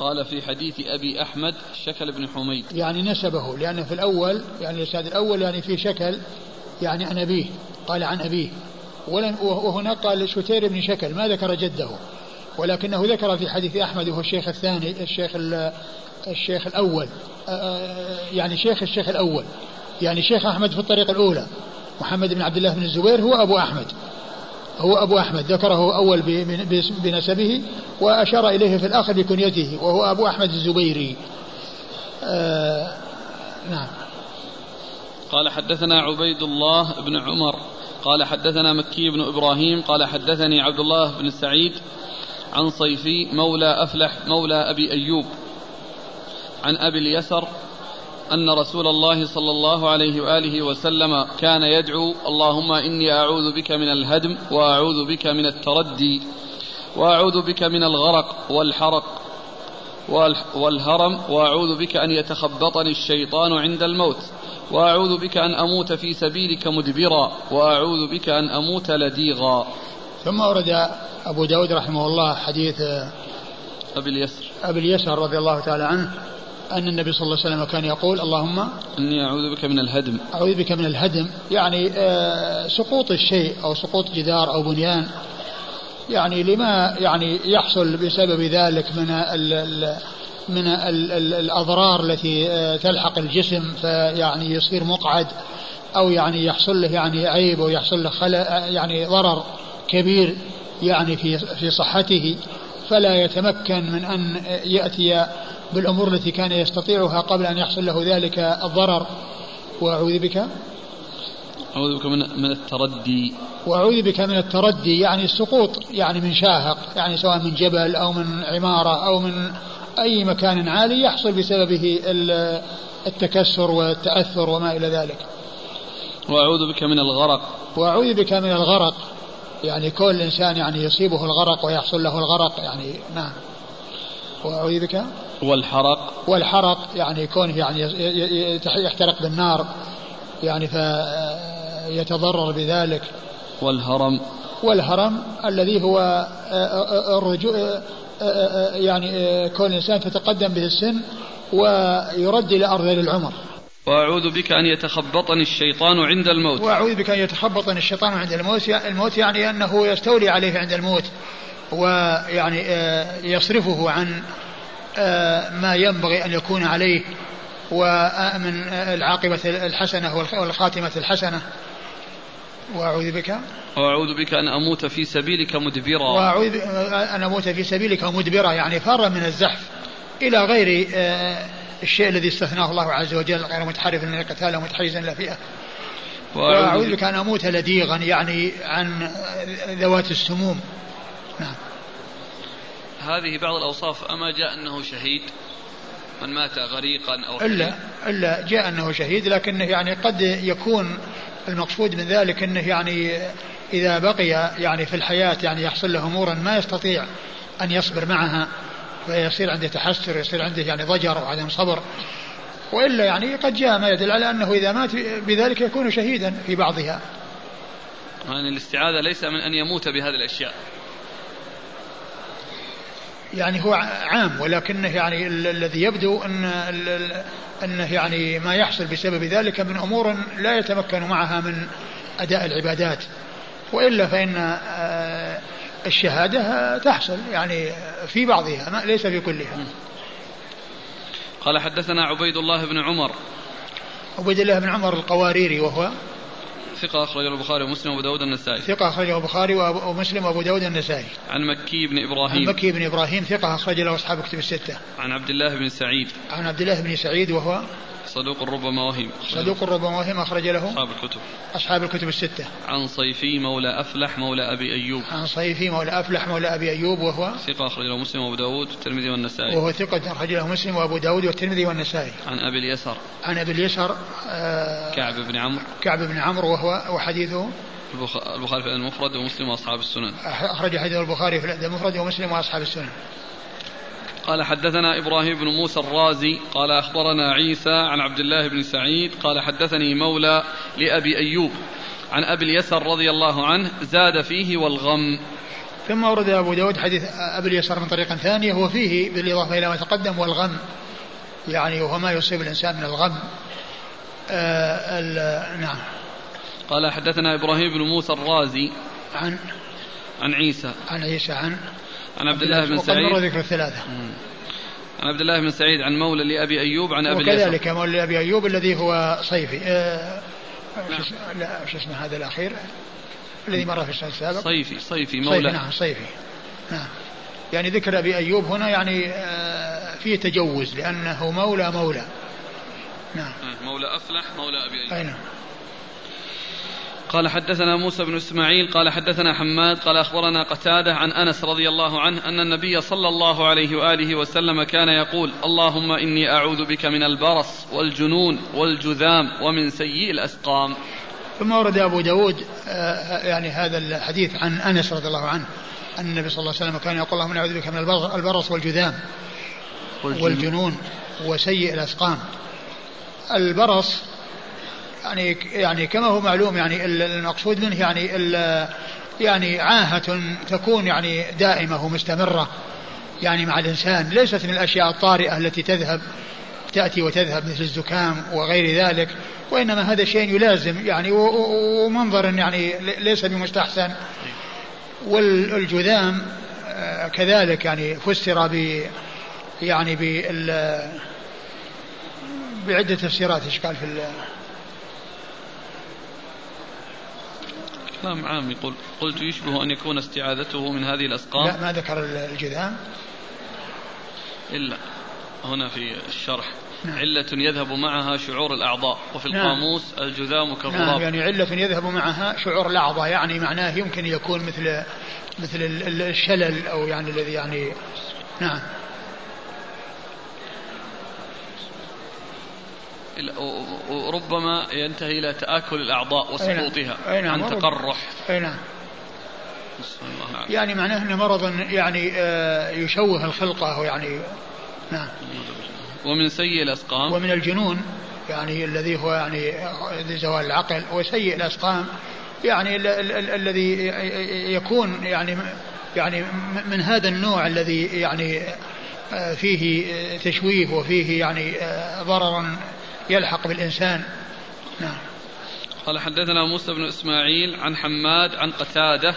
قال في حديث أبي أحمد شكل بن حميد. يعني نسبه لأنه في الأول يعني الإسناد الأول يعني في شكل يعني عن أبيه قال عن أبيه. ولم وهنا قال شتير بن شكل ما ذكر جده. ولكنه ذكر في حديث أحمد وهو الشيخ الثاني الشيخ الشيخ الأول. يعني شيخ الشيخ الأول. يعني شيخ أحمد في الطريقة الأولى. محمد بن عبد الله بن الزبير هو أبو أحمد. هو أبو أحمد ذكره أول بنسبه وأشار إليه في الآخر بكنيته وهو أبو أحمد الزبيري. آه نعم. قال حدثنا عبيد الله بن عمر قال حدثنا مكي بن إبراهيم قال حدثني عبد الله بن سعيد عن صيفي مولى أفلح مولى أبي أيوب عن أبي اليسر أن رسول الله صلى الله عليه وآله وسلم كان يدعو اللهم إني أعوذ بك من الهدم وأعوذ بك من التردي وأعوذ بك من الغرق والحرق والهرم وأعوذ بك أن يتخبطني الشيطان عند الموت وأعوذ بك أن أموت في سبيلك مدبرا وأعوذ بك أن أموت لديغا. ثم ورد أبو داود رحمه الله حديث أبي اليسر. أبي اليسر رضي الله تعالى عنه أن النبي صلى الله عليه وسلم كان يقول اللهم إني أعوذ بك من الهدم. أعوذ بك من الهدم. يعني آه، سقوط الشيء أو سقوط جدار أو بنيان. يعني لما يعني يحصل بسبب ذلك من ال من ال ال الأضرار التي آه، تلحق الجسم فيعني يصير مقعد أو يعني يحصل له يعني عيب أو يحصل له خلل يعني ضرر كبير يعني في في صحته. فلا يتمكن من أن يأتي بالأمور التي كان يستطيعها قبل أن يحصل له ذلك الضرر. وأعوذ بك. أعوذ بك من, من التردي. وأعوذ بك من التردي يعني السقوط يعني من شاهق يعني سواء من جبل أو من عمارة أو من أي مكان عالي يحصل بسببه التكسر والتأثر وما إلى ذلك. وأعوذ بك من الغرق. وأعوذ بك من الغرق. يعني كل إنسان يعني يصيبه الغرق ويحصل له الغرق يعني نعم. وأعوذ بك؟ والحرق. والحرق يعني كونه يعني يحترق بالنار يعني فيتضرر بذلك. والهرم. والهرم الذي هو الرجوع يعني كون الإنسان تتقدم به السن ويرد إلى أرض العمر. وأعوذ بك أن يتخبطني الشيطان عند الموت. وأعوذ بك أن يتخبطني الشيطان عند الموت. الموت يعني أنه يستولي عليه عند الموت ويعني يصرفه عن ما ينبغي أن يكون عليه ومن العاقبة الحسنة والخاتمة الحسنة. وأعوذ بك. وأعوذ بك أن أموت في سبيلك مدبرا. وأعوذ أن أموت في سبيلك مدبرا يعني فرا من الزحف إلى غير آه، الشيء الذي استثناه الله عز وجل غير متحرف للقتال ومتحيزا إلى فئة. وأعوذ بك أن أموت لديغا يعني عن ذوات السموم. نعم. هذه بعض الأوصاف أما جاء أنه شهيد من مات غريقا أو إلا إلا جاء أنه شهيد لكنه يعني قد يكون المقصود من ذلك أنه يعني إذا بقي يعني في الحياة يعني يحصل له أمورا ما يستطيع أن يصبر معها. فيصير عنده تحسر يصير عنده يعني ضجر وعدم صبر. وإلا يعني قد جاء ما يدل على أنه إذا مات بذلك يكون شهيدا في بعضها. يعني الاستعاذة ليس من أن يموت بهذه الأشياء. يعني هو عام ولكنه يعني الذي يبدو أن أنه يعني ما يحصل بسبب ذلك من أمور لا يتمكن معها من أداء العبادات. وإلا فإن الشهادة تحصل يعني في بعضها ليس في كلها. قال حدثنا عبيد الله بن عمر. عبيد الله بن عمر القواريري وهو ثقة أخرجه البخاري ومسلم وأبو داود النسائي. ثقة أخرجه البخاري ومسلم وأبو داود النسائي. عن مكي بن إبراهيم. عن مكي بن إبراهيم ثقة أخرج له أصحاب كتب الستة. عن عبد الله بن سعيد. عن عبد الله بن سعيد وهو صدوق ربما وهم صدوق ربما وهم أخرج له أصحاب الكتب. أصحاب الكتب الستة. عن صيفي مولى أفلح مولى أبي أيوب. عن صيفي مولى أفلح مولى أبي أيوب وهو ثقة أخرج له مسلم وأبو داود والترمذي والنسائي. وهو ثقة أخرج له مسلم وأبو داود والترمذي والنسائي. عن أبي اليسر. عن أبي اليسر آه كعب بن عمرو. كعب بن عمرو وهو وحديثه البخاري في المفرد ومسلم وأصحاب السنن. أخرج حديث البخاري في المفرد ومسلم وأصحاب السنن. قال حدثنا إبراهيم بن موسى الرازي قال أخبرنا عيسى عن عبد الله بن سعيد قال حدثني مولى لأبي أيوب عن أبي اليسر رضي الله عنه زاد فيه والغم. ثم ورد أبو داود حديث أبي اليسار من طريق ثانية وفيه بالإضافة إلى ما تقدم والغم. يعني وهو ما يصيب الإنسان من الغم. آه نعم. قال حدثنا إبراهيم بن موسى الرازي عن عن عيسى. عن عيسى عن عن عبد الله بن سعيد. مر ذكر الثلاثة. عن عبد الله بن سعيد عن مولى لأبي أيوب عن أبي وكذلك مولى لأبي أيوب الذي هو صيفي. آه نعم. لا شو اسمه هذا الأخير؟ الذي مر في السنة السابق صيفي صيفي مولى. صيفي نعم صيفي. نعم. يعني ذكر أبي أيوب هنا يعني آه فيه تجوز لأنه مولى مولى. نعم. مولى أفلح مولى أبي أيوب. أي نعم. قال حدثنا موسى بن إسماعيل قال حدثنا حماد قال أخبرنا قتادة عن أنس رضي الله عنه أن النبي صلى الله عليه وآله وسلم كان يقول: اللهم إني أعوذ بك من البرص والجنون والجذام ومن سيء الأسقام. ثم ورد أبو داود آه، يعني هذا الحديث عن أنس رضي الله عنه أن النبي صلى الله عليه وسلم كان يقول: اللهم أعوذ بك من البرص والجذام والجنون وسيء الأسقام. البرص يعني يعني كما هو معلوم يعني المقصود منه يعني يعني عاهة تكون يعني دائمة ومستمرة يعني مع الإنسان ليست من الأشياء الطارئة التي تذهب تأتي وتذهب مثل الزكام وغير ذلك وإنما هذا شيء يلازم يعني ومنظر يعني ليس بمستحسن. والجذام آه، كذلك يعني فسر ب يعني بعدة تفسيرات إيش قال في كلام عام يقول قلت يشبه أن يكون استعاذته من هذه الأسقام. لا ما ذكر الجذام. إلا هنا في الشرح. نعم. علة يذهب معها شعور الأعضاء وفي نعم. القاموس الجذام كالغراب نعم يعني علة يذهب معها شعور الأعضاء يعني معناه يمكن يكون مثل مثل الشلل أو يعني الذي يعني نعم. وربما ينتهي إلى تآكل الأعضاء وسقوطها أي نعم. عن تقرح. أي نعم. يعني معناه أنه مرض يعني آه، يشوه الخلقة يعني نعم. ومن سيء الأسقام. ومن الجنون يعني الذي هو يعني زوال العقل وسيء الأسقام يعني الذي يكون يعني يعني من هذا النوع الذي يعني آه، فيه تشويه وفيه يعني آه، ضرر يلحق بالإنسان. نعم. قال حدثنا موسى بن إسماعيل عن حماد عن قتادة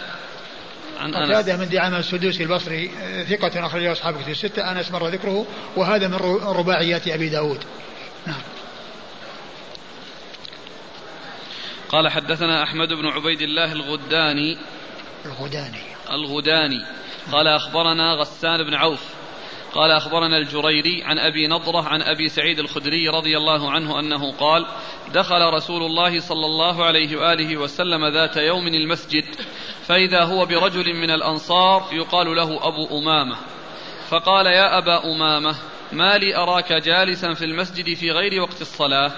عن قتادة من دعامة السدوسي البصري ثقة أخرجه أصحاب كتب الستة. أنس مر ذكره وهذا من رباعيات أبي داود. نعم. قال حدثنا أحمد بن عبيد الله الغداني. الغداني. الغداني. قال أخبرنا غسان بن عوف قال أخبرنا الجريري عن أبي نضرة عن أبي سعيد الخدري رضي الله عنه أنه قال دخل رسول الله صلى الله عليه وآله وسلم ذات يوم المسجد فإذا هو برجل من الأنصار يقال له أبو أمامة. فقال يا أبا أمامة ما لي أراك جالسا في المسجد في غير وقت الصلاة؟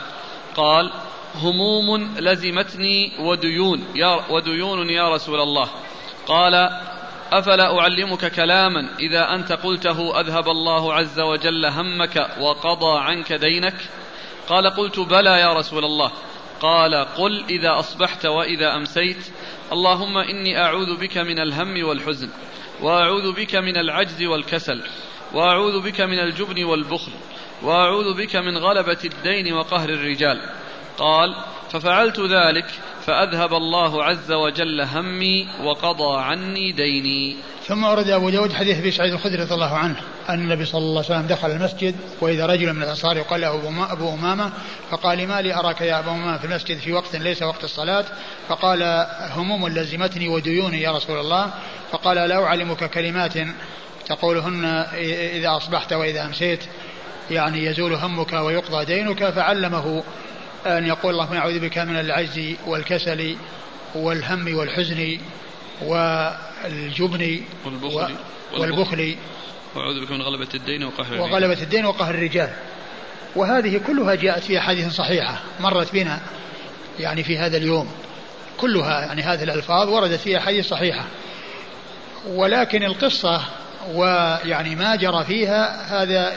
قال هموم لزمتني وديون يا وديون يا رسول الله. قال أفلا أعلمك كلاما؟ إذا أنت قلته أذهب الله عز وجل همك وقضى عنك دينك. قال قلت بلى يا رسول الله. قال قل إذا أصبحت وإذا أمسيت. اللهم إني أعوذ بك من الهم والحزن وأعوذ بك من العجز والكسل وأعوذ بك من الجبن والبخل وأعوذ بك من غلبة الدين وقهر الرجال. قال ففعلت ذلك فأذهب الله عز وجل همي وقضى عني ديني. ثم ورد أبو داود حديث أبي سعيد الخدري رضي الله عنه أن النبي صلى الله عليه وسلم دخل المسجد وإذا رجل من الأنصار يقال له أبو أمامة فقال ما لي أراك يا أبو أمامة في المسجد في وقت ليس وقت الصلاة؟ فقال هموم لزمتني وديوني يا رسول الله. فقال لا أعلمك كلمات تقولهن إذا أصبحت وإذا أمسيت يعني يزول همك ويقضى دينك فعلمه. أن يقول اللهم أعوذ بك من العجز والكسل والهم والحزن والجبن والبخل والبخل. وأعوذ بك من غلبة الدين وقهر الرجال. وغلبة الدين وقهر الرجال. وهذه كلها جاءت في أحاديث صحيحة مرت بنا يعني في هذا اليوم. كلها يعني هذه الألفاظ وردت في أحاديث صحيحة. ولكن القصة ويعني ما جرى فيها هذا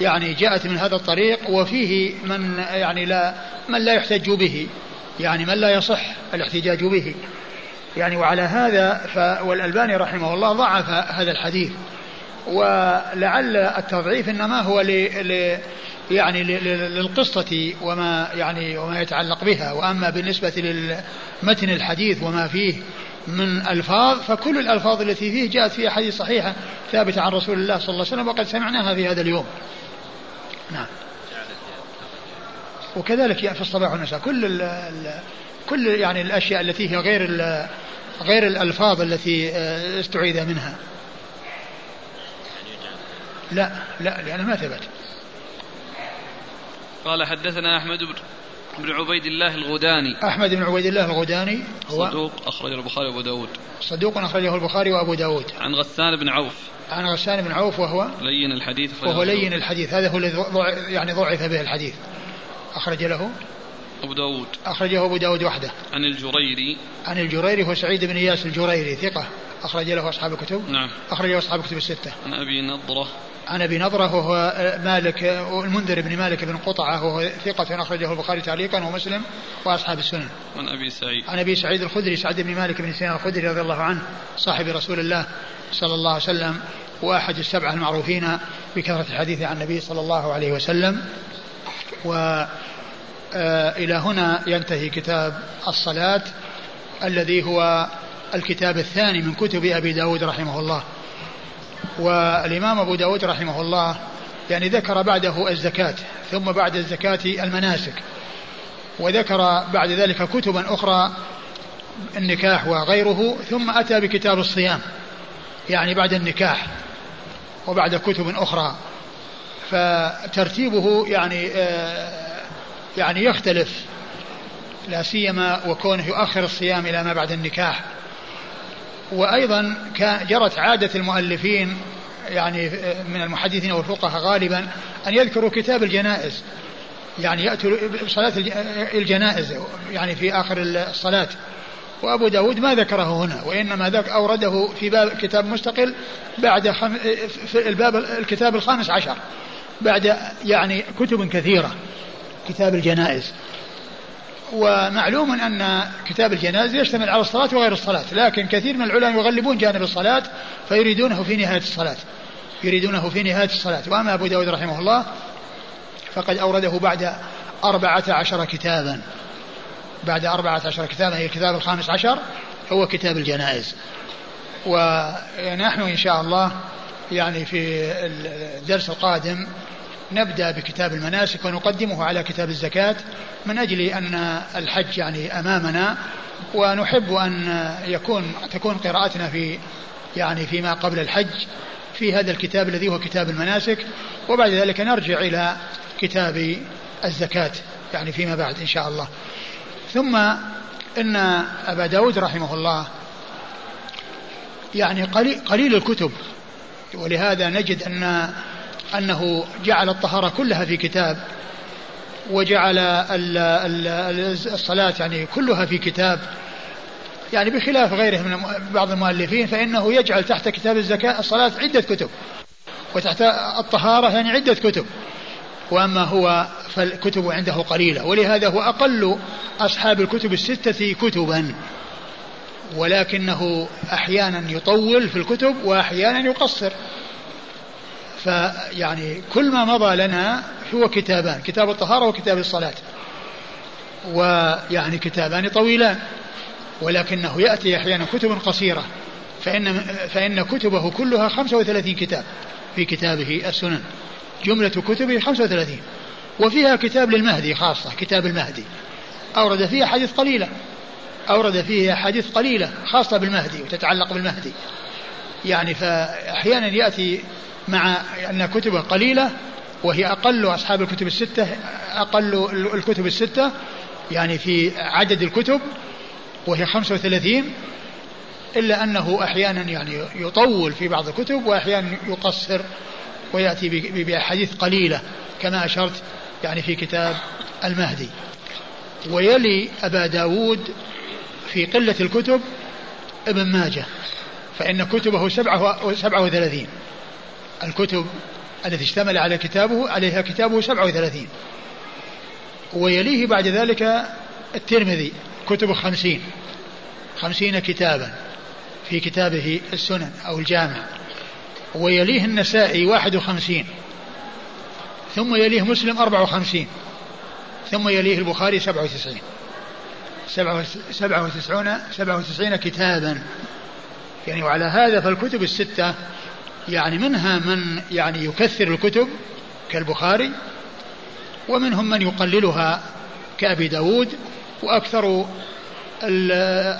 يعني جاءت من هذا الطريق وفيه من يعني لا من لا يحتج به يعني من لا يصح الاحتجاج به. يعني وعلى هذا والألباني رحمه الله ضعف هذا الحديث. ولعل التضعيف إنما هو ل... يعني للقصة وما يعني وما يتعلق بها. وأما بالنسبة لمتن الحديث وما فيه من ألفاظ فكل الألفاظ التي فيه جاءت في أحاديث صحيحة ثابتة عن رسول الله صلى الله عليه وسلم وقد سمعناها في هذا اليوم. نعم. وكذلك في الصباح والمساء كل ال ال كل يعني الأشياء التي هي غير غير الألفاظ التي آه، استعيذ منها. لا لا لأنه ما ثبت قال حدثنا أحمد بن عبيد الله الغداني. أحمد بن عبيد الله الغداني هو صدوق أخرجه البخاري وأبو داود. صدوق أخرجه البخاري وأبو داود. عن غسان بن عوف. عن غسان بن عوف وهو لين الحديث وهو لين الحديث. هذا هو الذي يعني ضعف به الحديث. أخرج له أبو داود. أخرجه أبو داود وحده. عن الجريري. عن الجريري هو سعيد بن إياس الجريري ثقة. أخرج له أصحاب الكتب. نعم. أخرج أصحاب الكتب الستة. عن أبي نضرة. عن أبي نضرة وهو مالك المنذر بن مالك بن قطعة وهو ثقة أخرجه البخاري تعليقا ومسلم وأصحاب السنن. عن أبي سعيد. عن أبي سعيد الخدري سعد بن مالك بن سنان الخدري رضي الله عنه صاحب رسول الله صلى الله عليه وسلم وأحد السبعة المعروفين بكثرة الحديث عن النبي صلى الله عليه وسلم. و إلى هنا ينتهي كتاب الصلاة الذي هو الكتاب الثاني من كتب أبي داود رحمه الله. والإمام أبو داود رحمه الله يعني ذكر بعده الزكاة ثم بعد الزكاة المناسك. وذكر بعد ذلك كتبا أخرى النكاح وغيره ثم أتى بكتاب الصيام يعني بعد النكاح وبعد كتب أخرى. فترتيبه يعني آه يعني يختلف لا سيما وكونه يؤخر الصيام إلى ما بعد النكاح. وأيضا جرت عادة المؤلفين يعني من المحدثين والفقهاء غالبا أن يذكروا كتاب الجنائز. يعني يأتوا بصلاة الجنائز يعني في آخر الصلاة. وأبو داود ما ذكره هنا وإنما ذاك أورده في باب كتاب مستقل بعد خم... في الباب الكتاب الخامس عشر بعد يعني كتب كثيرة. كتاب الجنائز. ومعلوم أن كتاب الجنائز يشتمل على الصلاة وغير الصلاة لكن كثير من العلماء يغلبون جانب الصلاة فيريدونه في نهاية الصلاة. يريدونه في نهاية الصلاة. وأما أبو داود رحمه الله فقد أورده بعد أربعة عشر كتابا. بعد أربعة عشر كتابا هي الكتاب الخامس عشر هو كتاب الجنائز. ونحن إن شاء الله يعني في الدرس القادم نبدأ بكتاب المناسك ونقدمه على كتاب الزكاة من أجل أن الحج يعني أمامنا ونحب أن يكون تكون قراءتنا في يعني فيما قبل الحج في هذا الكتاب الذي هو كتاب المناسك وبعد ذلك نرجع إلى كتاب الزكاة يعني فيما بعد إن شاء الله. ثم إن أبا داود رحمه الله يعني قليل, قليل الكتب ولهذا نجد أن أنه جعل الطهارة كلها في كتاب وجعل الصلاة يعني كلها في كتاب. يعني بخلاف غيره من بعض المؤلفين فإنه يجعل تحت كتاب الزكاة الصلاة عدة كتب وتحت الطهارة يعني عدة كتب. وأما هو فالكتب عنده قليلة ولهذا هو أقل أصحاب الكتب الستة كتبا. ولكنه أحيانا يطول في الكتب وأحيانا يقصر. فيعني كل ما مضى لنا هو كتابان كتاب الطهارة وكتاب الصلاة. ويعني كتابان طويلان ولكنه يأتي أحيانا كتب قصيرة. فإن, فإن كتبه كلها 35 كتاب في كتابه السنن. جملة كتبه 35 وفيها كتاب للمهدي خاصة كتاب المهدي. أورد فيها حديث قليلة. أورد فيها حديث قليلة خاصة بالمهدي وتتعلق بالمهدي. يعني فأحيانا يأتي مع أن كتبه قليلة وهي أقل أصحاب الكتب الستة أقل الكتب الستة يعني في عدد الكتب وهي 35 إلا أنه أحيانا يعني يطول في بعض الكتب وأحيانا يقصر ويأتي بأحاديث قليلة كما أشرت يعني في كتاب المهدي. ويلي أبا داود في قلة الكتب ابن ماجه فإن كتبه سبعة, وثلاثين. الكتب التي اشتمل على كتابه عليها كتابه 37 ويليه بعد ذلك الترمذي كتب خمسين. خمسين كتابا في كتابه السنن أو الجامع. ويليه النسائي واحد وخمسين. ثم يليه مسلم أربع وخمسين. ثم يليه البخاري سبع وتسعين. سبعة وتسعون سبعة وتسعين كتابا. يعني وعلى هذا فالكتب الستة يعني منها من يعني يكثر الكتب كالبخاري ومنهم من يقللها كأبي داود وأكثر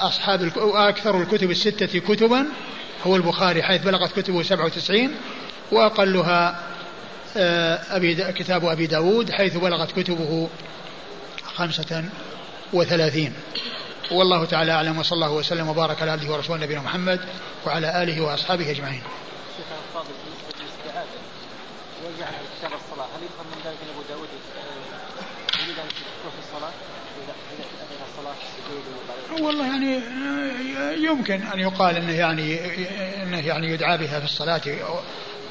أصحاب وأكثر الكتب الستة كتبا هو البخاري حيث بلغت كتبه 97 وأقلها آه، أبي كتاب أبي داود حيث بلغت كتبه خمسة وثلاثين. والله تعالى أعلم وصلى الله وسلم وبارك على عبده ورسوله نبينا محمد وعلى آله وأصحابه أجمعين. كتاب الصلاة. هل يفهم من ذلك أبو داود آه، يريد أن في الصلاة؟ والله يعني يمكن أن يقال إنه يعني إنه يعني يدعى بها في الصلاة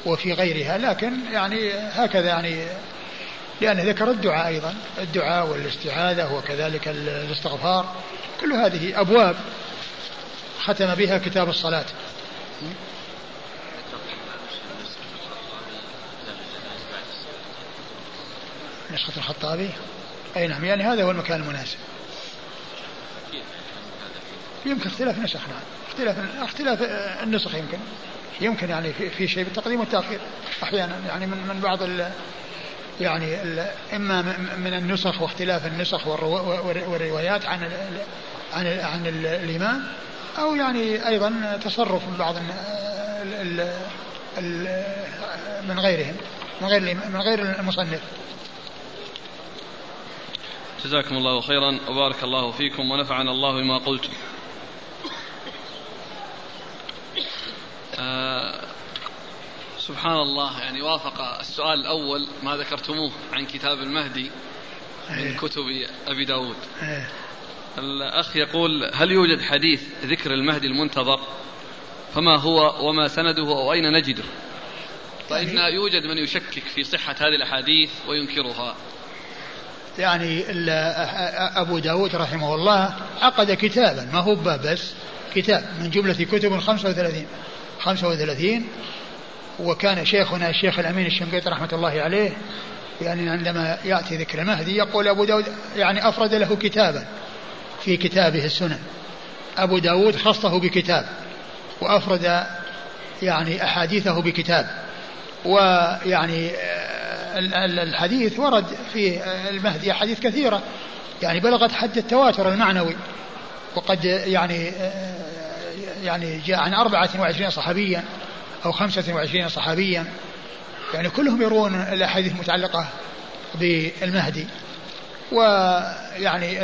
وفي غيرها لكن يعني هكذا يعني لأنه ذكر الدعاء أيضا. الدعاء والاستعاذة وكذلك الاستغفار كل هذه أبواب ختم بها كتاب الصلاة. نسخة الخطابي. أي نعم يعني هذا هو المكان المناسب. يمكن اختلاف نسخ نعم. اختلاف اختلاف النسخ يمكن. يمكن يعني في, شيء بالتقديم والتأخير. أحيانا يعني من من بعض ال يعني ال إما من النسخ واختلاف النسخ والروايات عن ال عن ال عن ال الإمام أو يعني أيضا تصرف من بعض ال ال من غيرهم من غير من غير المصنف. جزاكم الله خيرا وبارك الله فيكم ونفعنا الله بما قلتم. آه سبحان الله يعني وافق السؤال الأول ما ذكرتموه عن كتاب المهدي من إيه. كتب أبي داود. إيه. الأخ يقول هل يوجد حديث ذكر المهدي المنتظر؟ فما هو وما سنده أو أين نجده؟ فإن يوجد من يشكك في صحة هذه الأحاديث وينكرها. يعني أبو داود رحمه الله عقد كتابا ما هو باب بس كتاب من جملة كتب 35 35 وكان شيخنا الشيخ الأمين الشنقيطي رحمة الله عليه يعني عندما يأتي ذكر المهدي يقول أبو داود يعني أفرد له كتابا في كتابه السنن. أبو داود خصه بكتاب وأفرد يعني أحاديثه بكتاب ويعني الحديث ورد في المهدي أحاديث كثيرة. يعني بلغت حد التواتر المعنوي. وقد يعني يعني جاء عن 24 صحابيا أو 25 صحابيا. يعني كلهم يرون الأحاديث المتعلقة بالمهدي. ويعني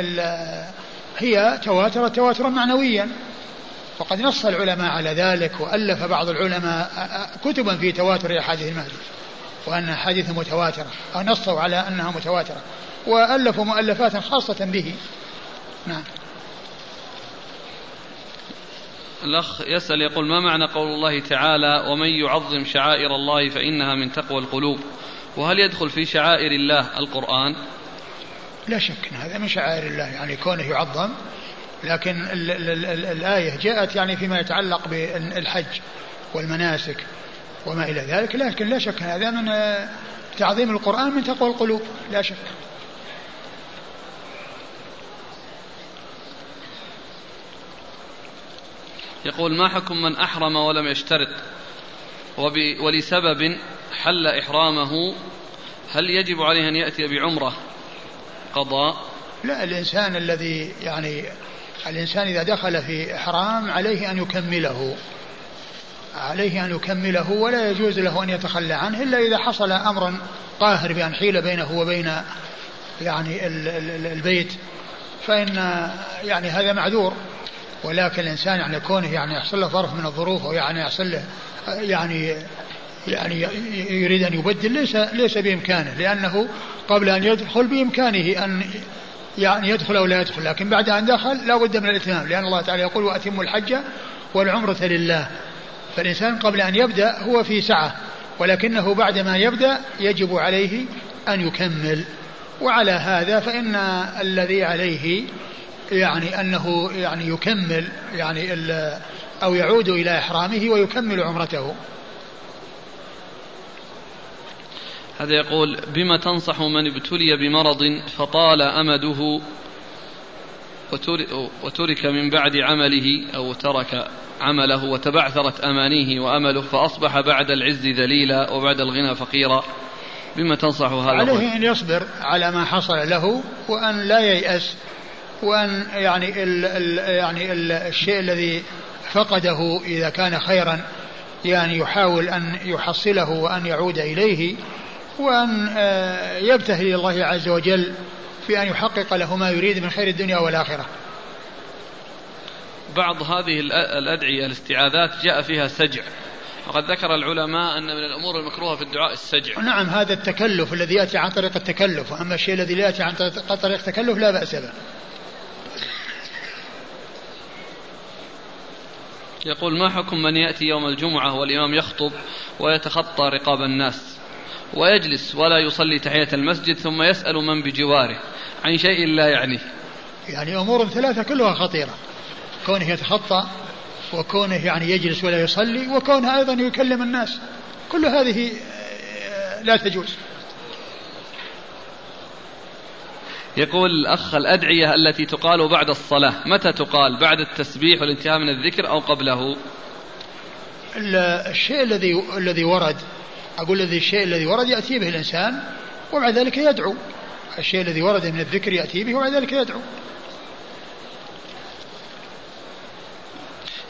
هي تواترت تواترا معنويا. وقد نص العلماء على ذلك وألف بعض العلماء كتبا في تواتر أحاديث المهدي. وأن حديث متواترة أو نصوا على أنها متواترة وألفوا مؤلفات خاصة به. نعم. الأخ يسأل يقول ما معنى قول الله تعالى ومن يعظم شعائر الله فإنها من تقوى القلوب وهل يدخل في شعائر الله القرآن؟ لا شك هذا من شعائر الله يعني كونه يعظم لكن ال ال ال الآية جاءت يعني فيما يتعلق بالحج والمناسك وما إلى ذلك لكن لا شك هذا من تعظيم القرآن من تقوى القلوب لا شك. يقول ما حكم من أحرم ولم يشترط؟ ولسبب حل إحرامه هل يجب عليه أن يأتي بعمرة؟ قضاء. لا الإنسان الذي يعني الإنسان إذا دخل في إحرام عليه أن يكمله. عليه أن يكمله ولا يجوز له أن يتخلى عنه إلا إذا حصل أمر قاهر بأن حيل بينه وبين يعني البيت. فإن يعني هذا معذور. ولكن الإنسان يعني كونه يعني يحصل له ظرف من الظروف أو يعني يحصل له يعني يعني يريد أن يبدل ليس ليس بإمكانه لأنه قبل أن يدخل بإمكانه أن يعني يدخل أو لا يدخل. لكن بعد أن دخل لا بد من الإتمام لأن الله تعالى يقول وأتموا الحج والعمرة لله. فالإنسان قبل أن يبدأ هو في سعة ولكنه بعد ما يبدأ يجب عليه أن يكمل. وعلى هذا فإن الذي عليه يعني أنه يعني يكمل يعني أو يعود إلى إحرامه ويكمل عمرته. هذا يقول بما تنصح من ابتلي بمرض فطال أمده وترك من بعد عمله أو ترك عمله وتبعثرت أمانيه وأمله فأصبح بعد العز ذليلا وبعد الغنى فقيرا. بما تنصح هذا عليه أن يصبر على ما حصل له وأن لا ييأس وأن يعني ال ال يعني ال الشيء الذي فقده إذا كان خيرا يعني يحاول أن يحصله وأن يعود إليه وأن آه، يبتهل إلى الله عز وجل في أن يحقق له ما يريد من خير الدنيا والآخرة. بعض هذه الأدعية الاستعاذات جاء فيها سجع. وقد ذكر العلماء أن من الأمور المكروهة في الدعاء السجع. نعم هذا التكلف الذي يأتي عن طريق التكلف. وأما الشيء الذي لا يأتي عن طريق التكلف لا بأس به. يقول ما حكم من يأتي يوم الجمعة والإمام يخطب ويتخطى رقاب الناس؟ ويجلس ولا يصلي تحية المسجد ثم يسأل من بجواره. عن شيء لا يعنيه يعني أمور ثلاثة كلها خطيرة. كونه يتخطى وكونه يعني يجلس ولا يصلي وكونه أيضا يكلم الناس. كل هذه آه، لا تجوز. يقول الأخ الأدعية التي تقال بعد الصلاة. متى تقال؟ بعد التسبيح والانتهاء من الذكر أو قبله؟ الشيء الذي الذي ورد أقول الذي الشيء الذي ورد يأتي به الإنسان وبعد ذلك يدعو. الشيء الذي ورد من الذكر يأتي به وبعد ذلك يدعو.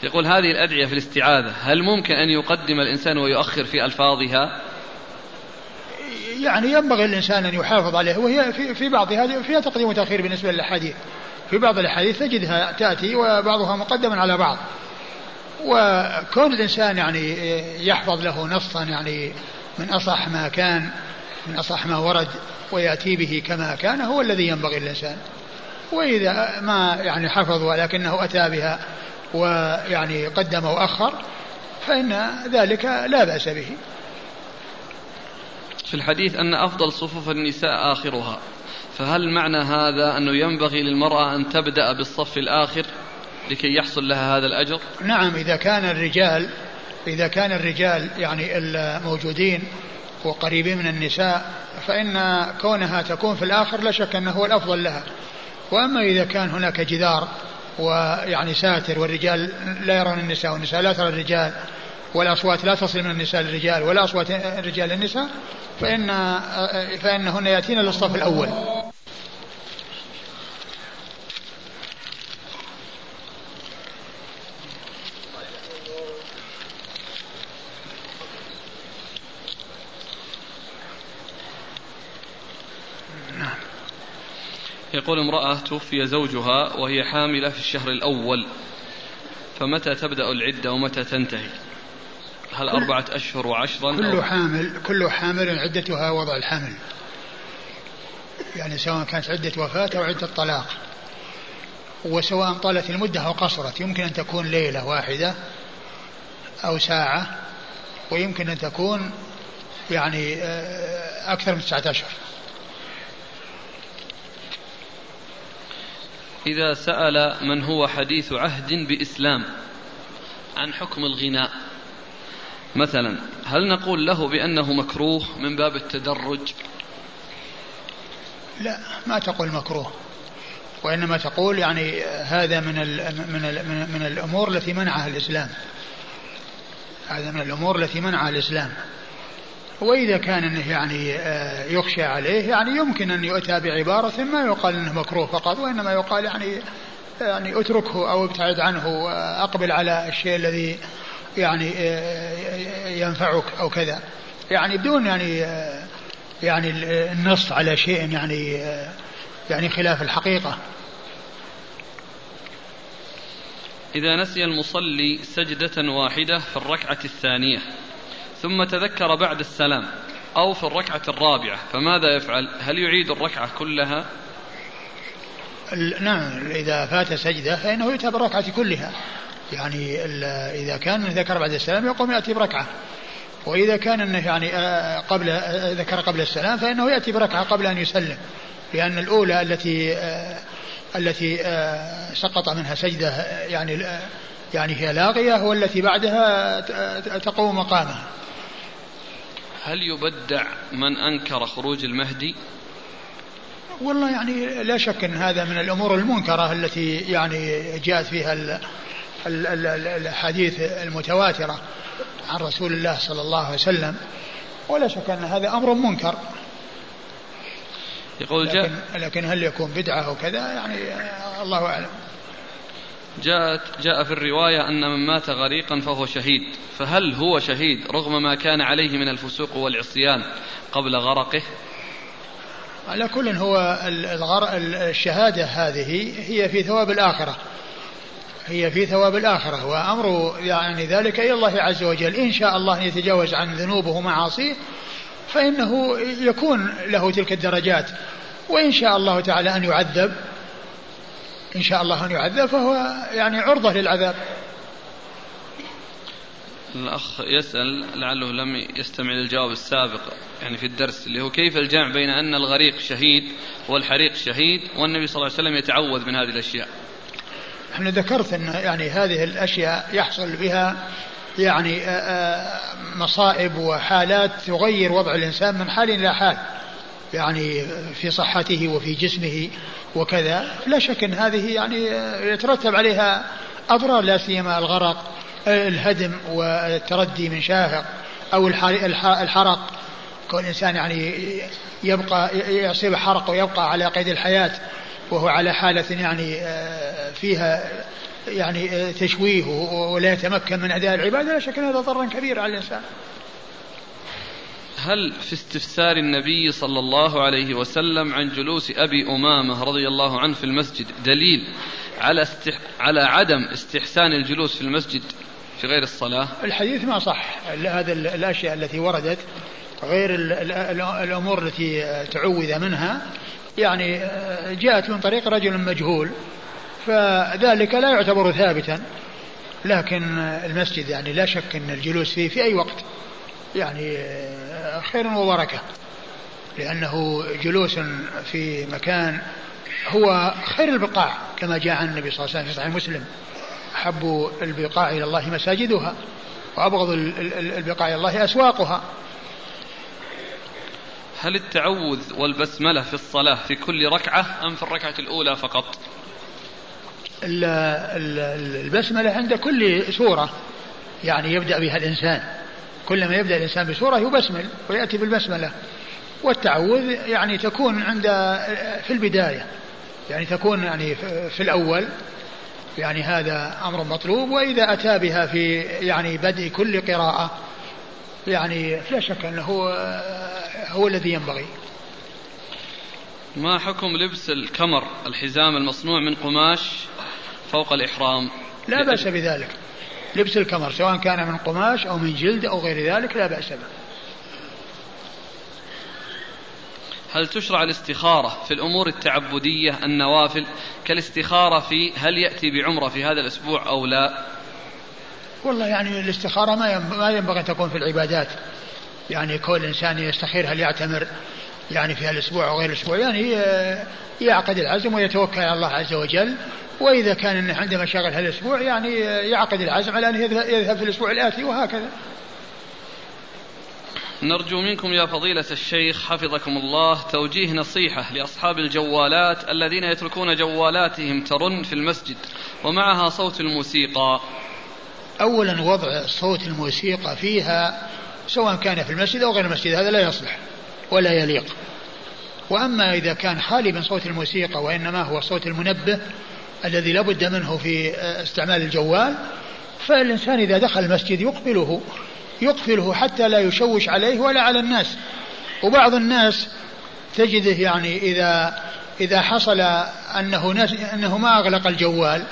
يقول هذه الأدعية في الاستعاذة هل ممكن أن يقدم الإنسان ويؤخر في ألفاظها؟ يعني ينبغي الإنسان أن يحافظ عليها وهي في, في بعضها فيها تقديم وتأخير بالنسبة للأحاديث. في بعض الأحاديث تجدها تأتي وبعضها مقدم على بعض. وكون الإنسان يعني يحفظ له نصا يعني من أصح ما كان من أصح ما ورد ويأتي به كما كان هو الذي ينبغي الإنسان وإذا ما يعني حفظ ولكنه أتى بها ويعني قدم وأخر فإن ذلك لا بأس به. في الحديث أن أفضل صفوف النساء آخرها. فهل معنى هذا أنه ينبغي للمرأة أن تبدأ بالصف الآخر؟ لكي يحصل لها هذا الأجر؟ نعم إذا كان الرجال إذا كان الرجال يعني الموجودين وقريبين من النساء فإن كونها تكون في الآخر لا شك أنه هو الأفضل لها. وأما إذا كان هناك جدار ويعني ساتر والرجال لا يرون النساء والنساء لا ترى الرجال والأصوات لا تصل من النساء للرجال ولا أصوات الرجال للنساء فإن فإنهن يأتين للصف الأول. يقول امرأة توفي زوجها وهي حاملة في الشهر الأول فمتى تبدأ العدة ومتى تنتهي؟ هل أربعة أشهر وعشرا كل حامل كل حامل عدتها وضع الحمل. يعني سواء كانت عدة وفاة أو عدة طلاق. وسواء طالت المدة أو قصرت يمكن أن تكون ليلة واحدة أو ساعة ويمكن أن تكون يعني آه، أكثر من تسعة أشهر. إذا سأل من هو حديث عهد بإسلام عن حكم الغناء. مثلا هل نقول له بأنه مكروه من باب التدرج؟ لا ما تقول مكروه. وإنما تقول يعني هذا من ال من ال من الأمور التي منعها الإسلام. هذا من الأمور التي منعها الإسلام. وإذا كان أنه يعني آه، يخشى عليه يعني يمكن أن يؤتى بعبارة ما يقال أنه مكروه فقط وإنما يقال يعني يعني اتركه أو ابتعد عنه وأقبل على الشيء الذي يعني آه، ينفعك أو كذا. يعني بدون يعني آه، يعني النص على شيء يعني يعني خلاف الحقيقة. إذا نسي المصلي سجدة واحدة في الركعة الثانية. ثم تذكر بعد السلام أو في الركعة الرابعة فماذا يفعل؟ هل يعيد الركعة كلها؟ نعم إذا فات سجدة فإنه يؤتى بالركعة كلها. يعني إذا كان ذكر بعد السلام يقوم يأتي بركعة. وإذا كان أنه يعني آه، قبل آه، ذكر قبل السلام فإنه يأتي بركعة قبل أن يسلم. لأن الأولى التي آه، التي سقط منها سجدة يعني يعني هي لاغية والتي بعدها تقوم مقامها. هل يبدع من أنكر خروج المهدي؟ والله يعني لا شك أن هذا من الأمور المنكرة التي يعني جاءت فيها الأحاديث المتواترة عن رسول الله صلى الله عليه وسلم ولا شك أن هذا أمر منكر. يقول جاء لكن, لكن هل يكون بدعة وكذا يعني الله أعلم. جاءت جاء في الرواية أن من مات غريقا فهو شهيد. فهل هو شهيد رغم ما كان عليه من الفسوق والعصيان قبل غرقه؟ على كل هو الشهادة هذه هي في ثواب الآخرة. هي في ثواب الآخرة وأمر يعني ذلك إلى الله عز وجل. إن شاء الله يتجاوز عن ذنوبه ومعاصيه فإنه يكون له تلك الدرجات. وإن شاء الله تعالى أن يعذب. إن شاء الله أن يعذب فهو يعني عرضة للعذاب. الأخ يسأل لعله لم يستمع للجواب السابق يعني في الدرس اللي هو كيف الجمع بين أن الغريق شهيد والحريق شهيد والنبي صلى الله عليه وسلم يتعوذ من هذه الأشياء. إحنا ذكرت أن يعني هذه الأشياء يحصل بها يعني مصائب وحالات تغير وضع الإنسان من حال إلى حال. يعني في صحته وفي جسمه وكذا. لا شك أن هذه يعني يترتب عليها أضرار لا سيما الغرق الهدم والتردي من شاهق أو الحرق. كون الإنسان يعني يبقى يصيب حرق ويبقى على قيد الحياة وهو على حالة يعني فيها يعني تشويه ولا يتمكن من أداء العبادة لا شك أن هذا ضر كبير على الإنسان. هل في استفسار النبي صلى الله عليه وسلم عن جلوس أبي أمامة رضي الله عنه في المسجد دليل على استح... على عدم استحسان الجلوس في المسجد في غير الصلاة؟ الحديث ما صح. هذا الأشياء التي وردت غير الأمور التي تعوذ منها. يعني جاءت من طريق رجل مجهول فذلك لا يعتبر ثابتا. لكن المسجد يعني لا شك أن الجلوس فيه في أي وقت. يعني خير وبركة. لأنه جلوس في مكان هو خير البقاع كما جاء عن النبي صلى الله عليه وسلم في صحيح مسلم. أحب البقاع إلى الله مساجدها وأبغض البقاع إلى الله أسواقها. هل التعوذ والبسملة في الصلاة في كل ركعة أم في الركعة الأولى فقط؟ البسملة عند كل سورة يعني يبدأ بها الإنسان. كلما يبدأ الإنسان بسورة يبسمل ويأتي بالبسملة. والتعوذ يعني تكون عند في البداية. يعني تكون يعني في الأول. يعني هذا أمر مطلوب وإذا أتى بها في يعني بدء كل قراءة يعني لا شك أنه هو الذي ينبغي. ما حكم لبس الكمر الحزام المصنوع من قماش فوق الإحرام؟ لا بأس بذلك. لبس الكمر سواء كان من قماش أو من جلد أو غير ذلك لا بأس به. هل تشرع الاستخارة في الأمور التعبدية النوافل؟ كالاستخارة في هل يأتي بعمرة في هذا الأسبوع أو لا؟ والله يعني الاستخارة ما ينبغي أن تكون في العبادات. يعني كل إنسان يستخير هل يعتمر يعني في هالأسبوع أو غير الأسبوع يعني يعقد العزم ويتوكل على الله عز وجل. وإذا كان عنده مشاغل هالأسبوع يعني يعقد العزم على أن يذهب في الأسبوع الآتي وهكذا. نرجو منكم يا فضيلة الشيخ حفظكم الله توجيه نصيحة لأصحاب الجوالات الذين يتركون جوالاتهم ترن في المسجد ومعها صوت الموسيقى. أولا وضع صوت الموسيقى فيها سواء كان في المسجد أو غير المسجد هذا لا يصلح. ولا يليق. وأما إذا كان خالي من صوت الموسيقى وإنما هو صوت المنبه الذي لا بد منه في استعمال الجوال فالإنسان إذا دخل المسجد يقبله يقفله حتى لا يشوش عليه ولا على الناس. وبعض الناس تجده يعني إذا إذا حصل أنه أنه ما أغلق الجوال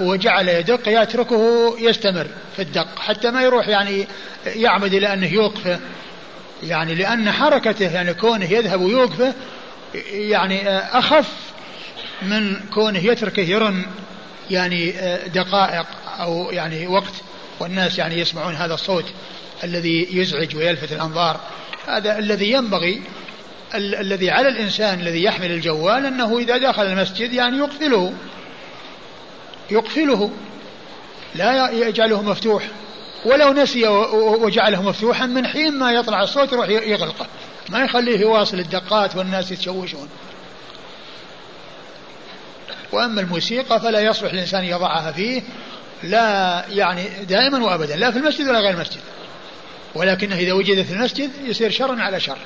وجعل يدق يتركه يستمر في الدق حتى ما يروح يعني يعمد إلى أنه يوقفه يعني لأن حركته يعني كونه يذهب ويوقفه يعني أخف من كونه يتركه يرن يعني دقائق أو يعني وقت والناس يعني يسمعون هذا الصوت الذي يزعج ويلفت الأنظار. هذا الذي ينبغي ال- الذي على الإنسان الذي يحمل الجوال أنه إذا دخل المسجد يعني يقفله يقفله لا يجعله مفتوح. ولو نسي وجعله مفتوحا من حين ما يطلع الصوت يروح يغلقه. ما يخليه يواصل الدقات والناس يتشوشون. وأما الموسيقى فلا يصلح الإنسان يضعها فيه لا يعني دائما وأبدا لا في المسجد ولا غير المسجد. ولكنه إذا وجد في المسجد يصير شرا على شر.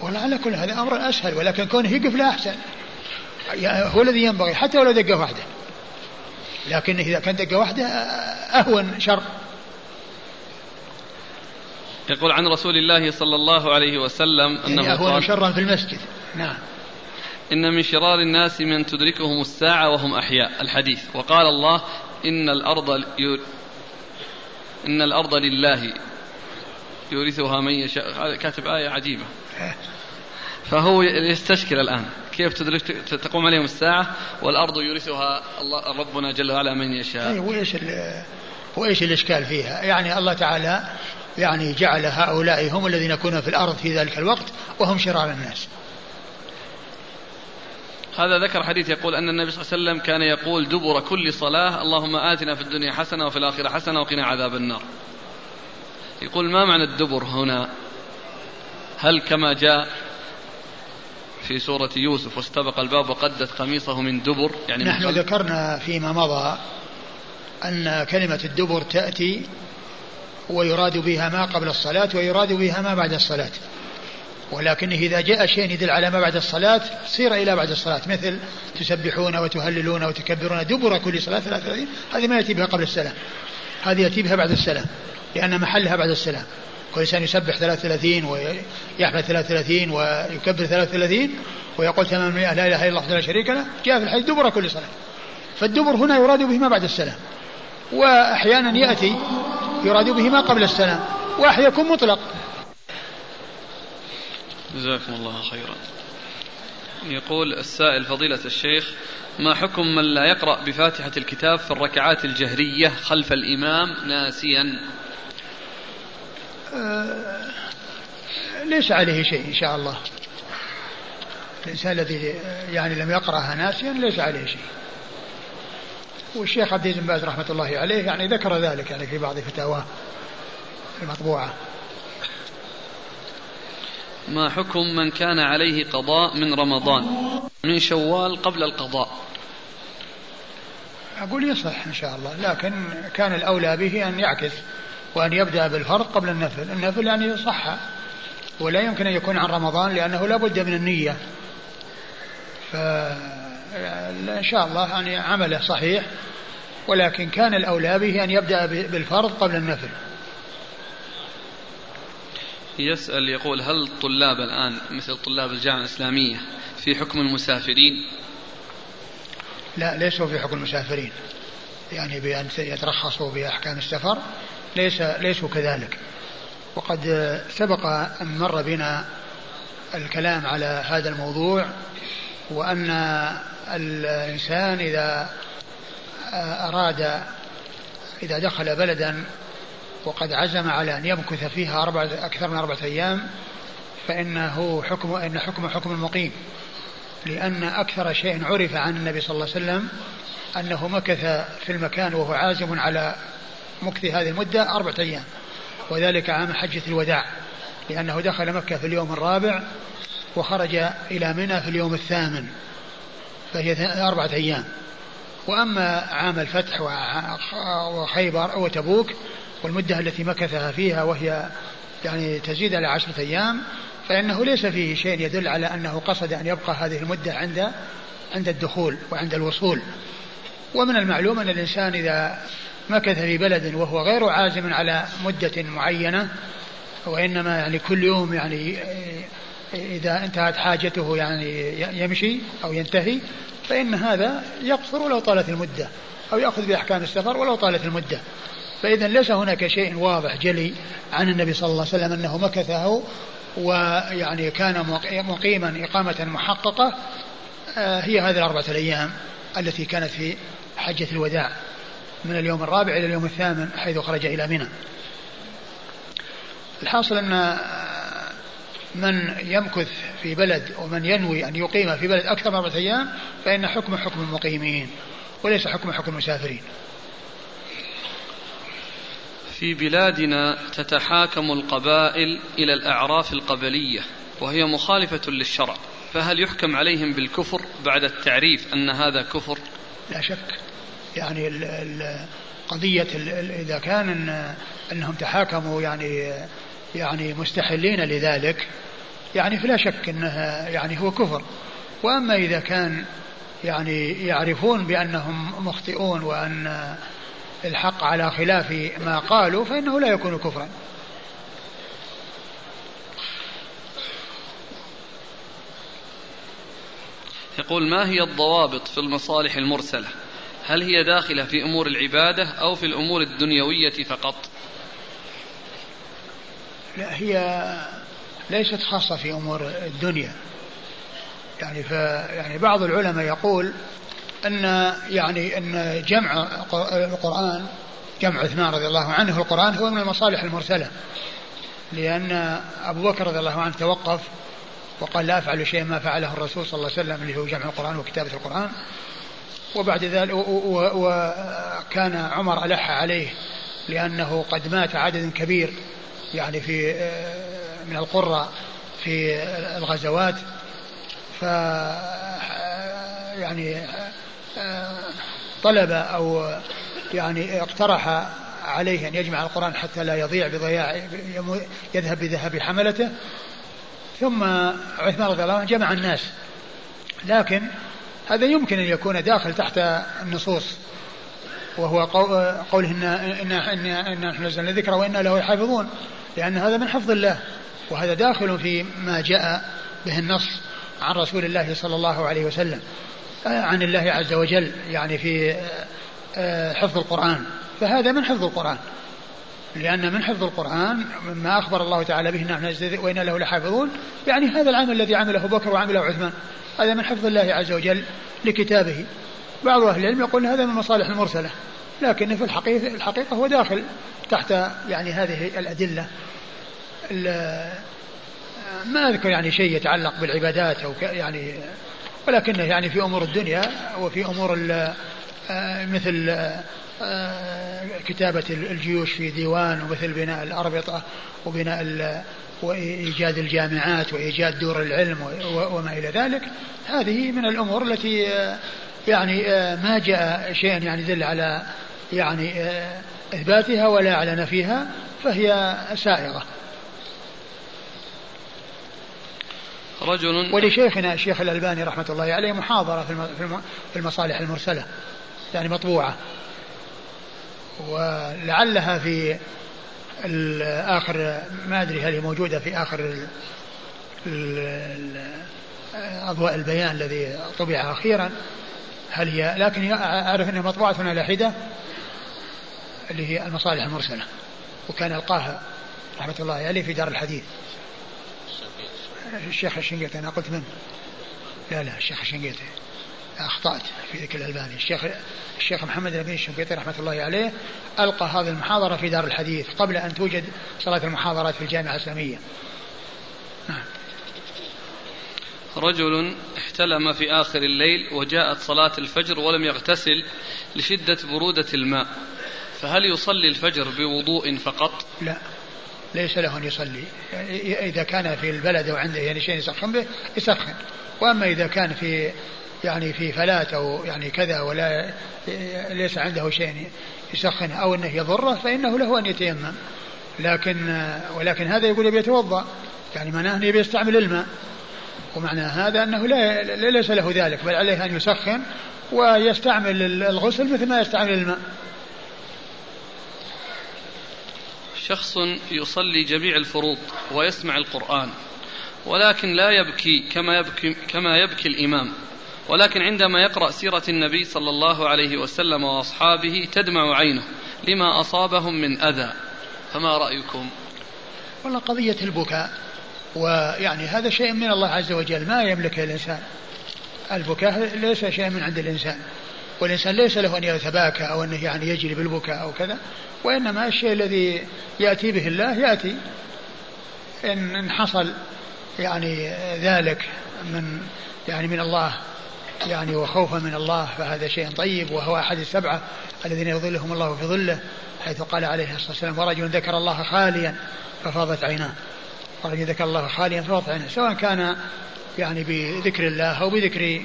والله على كل هذا أمر أسهل ولكن كونه يقف لا أحسن. هو الذي ينبغي حتى ولو دقة واحدة. لكن إذا كان دقة واحدة أهون شر. يقول عن رسول الله صلى الله عليه وسلم أنه يعني أهون شرا في المسجد. نعم. إن من شرار الناس من تدركهم الساعة وهم أحياء الحديث. وقال الله إن الأرض إن الأرض لله يورثها من يشاء. هذا كاتب آية عجيبة. فهو يستشكل الآن. كيف تدرك تقوم عليهم الساعة والأرض يورثها الله ربنا جل وعلا من يشاء. أي وإيش وإيش الإشكال فيها؟ يعني الله تعالى يعني جعل هؤلاء هم الذين يكونون في الأرض في ذلك الوقت وهم شرار الناس. هذا ذكر حديث يقول أن النبي صلى الله عليه وسلم كان يقول دبر كل صلاة اللهم آتنا في الدنيا حسنة وفي الآخرة حسنة وقنا عذاب النار. يقول ما معنى الدبر هنا؟ هل كما جاء في سورة يوسف واستبق الباب وقدت قميصه من دبر يعني نحن من ذكرنا فيما مضى أن كلمة الدبر تأتي ويراد بها ما قبل الصلاة ويراد بها ما بعد الصلاة. ولكن إذا جاء شيء يدل على ما بعد الصلاة سير إلى بعد الصلاة مثل تسبحون وتهللون وتكبرون دبر كل صلاة 33 هذه ما يأتي بها قبل السلام. هذه يأتي بها بعد السلام لأن محلها بعد السلام. كل إنسان يسبح 33 ويحمد 33 ويكبر 33 ويقول تمام لا إله إلا الله لا شريك له جاء في الحديث دبر كل صلاة. فالدبر هنا يراد به ما بعد السلام. وأحيانا يأتي يراد به ما قبل السلام. وأحيانا يكون مطلق. جزاكم الله خيرا. يقول السائل فضيلة الشيخ ما حكم من لا يقرأ بفاتحة الكتاب في الركعات الجهرية خلف الإمام ناسيا؟ ليس عليه شيء إن شاء الله. الإنسان الذي يعني لم يقرأها ناسيا ليس عليه شيء. والشيخ عبد العزيز بن باز رحمة الله عليه يعني ذكر ذلك يعني في بعض فتاواه المطبوعة. ما حكم من كان عليه قضاء من رمضان؟ من شوال قبل القضاء. أقول يصح إن شاء الله لكن كان الأولى به أن يعكس. وأن يبدأ بالفرض قبل النفل. النفل يعني صح ولا يمكن أن يكون عن رمضان لأنه لا بد من النية. فإن شاء الله يعني عمله صحيح. ولكن كان الأولى به أن يبدأ بالفرض قبل النفل. يسأل يقول هل الطلاب الآن مثل طلاب الجامعة الإسلامية في حكم المسافرين؟ لا ليسوا في حكم المسافرين. يعني بأن يترخصوا بأحكام السفر. ليس ليسوا كذلك. وقد سبق أن مر بنا الكلام على هذا الموضوع وأن الإنسان إذا أراد إذا دخل بلدا وقد عزم على أن يمكث فيها أربعة أكثر من أربعة أيام فإنه حكم إن حكم حكم المقيم لأن أكثر شيء عرف عن النبي صلى الله عليه وسلم أنه مكث في المكان وهو عازم على مكث هذه المدة أربعة أيام. وذلك عام حجة الوداع لأنه دخل مكة في اليوم الرابع وخرج إلى منى في اليوم الثامن فهي أربعة أيام. وأما عام الفتح وخيبر وتبوك والمدة التي مكثها فيها وهي يعني تزيد على عشرة أيام فإنه ليس فيه شيء يدل على أنه قصد أن يبقى هذه المدة عند عند الدخول وعند الوصول. ومن المعلوم أن الإنسان إذا مكث في بلد وهو غير عازم على مدة معينة وإنما يعني كل يوم يعني إذا انتهت حاجته يعني يمشي أو ينتهي فإن هذا يقصر ولو طالت المدة أو يأخذ بأحكام السفر ولو طالت المدة. فإذا ليس هناك شيء واضح جلي عن النبي صلى الله عليه وسلم أنه مكثه ويعني كان مقيما إقامة محققة آه، هي هذه الأربعة الأيام التي كانت في حجة الوداع. من اليوم الرابع إلى اليوم الثامن حيث خرج إلى منى. الحاصل أن من يمكث في بلد ومن ينوي أن يقيم في بلد أكثر من أربعة أيام فإن حكم حكم المقيمين وليس حكم حكم المسافرين. في بلادنا تتحاكم القبائل إلى الأعراف القبلية وهي مخالفة للشرع فهل يحكم عليهم بالكفر بعد التعريف أن هذا كفر؟ لا شك. يعني قضية إذا كان إن أنهم تحاكموا يعني يعني مستحلين لذلك يعني فلا شك أنها يعني هو كفر. وأما إذا كان يعني يعرفون بأنهم مخطئون وأن الحق على خلاف ما قالوا فإنه لا يكون كفرا. يقول ما هي الضوابط في المصالح المرسلة؟ هل هي داخلة في أمور العبادة أو في الأمور الدنيوية فقط؟ لا هي ليست خاصة في أمور الدنيا. يعني ف يعني بعض العلماء يقول أن يعني أن جمع القرآن جمع عثمان رضي الله عنه القرآن هو من المصالح المرسلة. لأن أبو بكر رضي الله عنه توقف وقال لا أفعل شيء ما فعله الرسول صلى الله عليه وسلم اللي هو جمع القرآن وكتابة القرآن. وبعد ذلك وكان عمر ألح عليه لأنه قد مات عدد كبير يعني في من القرى في الغزوات. ف يعني طلب أو يعني اقترح عليه أن يجمع القرآن حتى لا يضيع بضياع يذهب بذهاب حملته. ثم عثمان رضي الله عنه جمع الناس. لكن هذا يمكن أن يكون داخل تحت النصوص وهو قوله إن إن إن, إن نحن نزلنا الذكر وإنا له حافظون لأن هذا من حفظ الله وهذا داخل في ما جاء به النص عن رسول الله صلى الله عليه وسلم عن الله عز وجل يعني في آه، حفظ القرآن فهذا من حفظ القرآن لأن من حفظ القرآن مما أخبر الله تعالى به نحن وإن له لحافظون يعني هذا العمل الذي عمله بكر وعمله عثمان هذا من حفظ الله عز وجل لكتابه. بعض أهل العلم يقول هذا من المصالح المرسلة لكن في الحقيقة, الحقيقة هو داخل تحت يعني هذه الأدلة. ما أذكر يعني شيء يتعلق بالعبادات أو يعني ولكنه يعني في أمور الدنيا وفي أمور مثل آه، كتابة الجيوش في ديوان ومثل بناء الأربطة وبناء وإيجاد الجامعات وإيجاد دور العلم وما إلى ذلك هذه من الأمور التي آه، يعني ما جاء شيء يعني يدل على يعني إثباتها ولا على نفيها فهي سائغة. رجل ولشيخنا الشيخ الألباني رحمة الله عليه محاضرة في المصالح المرسلة يعني مطبوعة. ولعلها في آخر ما أدري هل هي موجودة في آخر أضواء البيان الذي طبع أخيرا. هل هي لكن أعرف أنها مطبوعة على حدة اللي هي المصالح المرسلة وكان ألقاها رحمة الله عليه في دار الحديث. الشيخ الشنقيطي أنا قلت من؟ لا لا الشيخ الشنقيطي. أخطأت في ذكر الألباني. الشيخ الشيخ محمد الأمين الشنقيطي رحمة الله عليه ألقى هذه المحاضرة في دار الحديث قبل أن توجد صلاة المحاضرات في الجامعة الإسلامية. نعم. رجل احتلم في آخر الليل وجاءت صلاة الفجر ولم يغتسل لشدة برودة الماء. فهل يصلي الفجر بوضوء فقط؟ لا. ليس له أن يصلي. إذا كان في البلد أو عنده يعني شيء يسخن به يسخن. وأما إذا كان في يعني في فلات أو يعني كذا ولا ليس عنده شيء يسخن أو أنه يضره فإنه له أن يتيمم. لكن ولكن هذا يقول يبي يتوضأ. يعني معناه أنه يبي يستعمل الماء. ومعنى هذا أنه لا ليس له ذلك بل عليه أن يسخن ويستعمل الغسل مثل ما يستعمل الماء. شخص يصلي جميع الفروض ويسمع القرآن ولكن لا يبكي كما يبكي كما يبكي الإمام. ولكن عندما يقرأ سيرة النبي صلى الله عليه وسلم وأصحابه تدمع عينه لما أصابهم من أذى. فما رأيكم؟ والله قضية البكاء ويعني هذا شيء من الله عز وجل. ما يملكه الإنسان. البكاء ليس شيء من عند الإنسان. والإنسان ليس له أن يتباكى أو أنه يعني يجري بالبكاء أو كذا وإنما الشيء الذي يأتي به الله يأتي. إن, إن حصل يعني ذلك من يعني من الله. يعني وخوفا من الله فهذا شيء طيب وهو أحد السبعة الذين يظلهم الله في ظله حيث قال عليه الصلاة والسلام ورجل ذكر الله خاليا ففاضت عيناه. ورجل ذكر الله خاليا ففاضت عيناه سواء كان يعني بذكر الله أو بذكر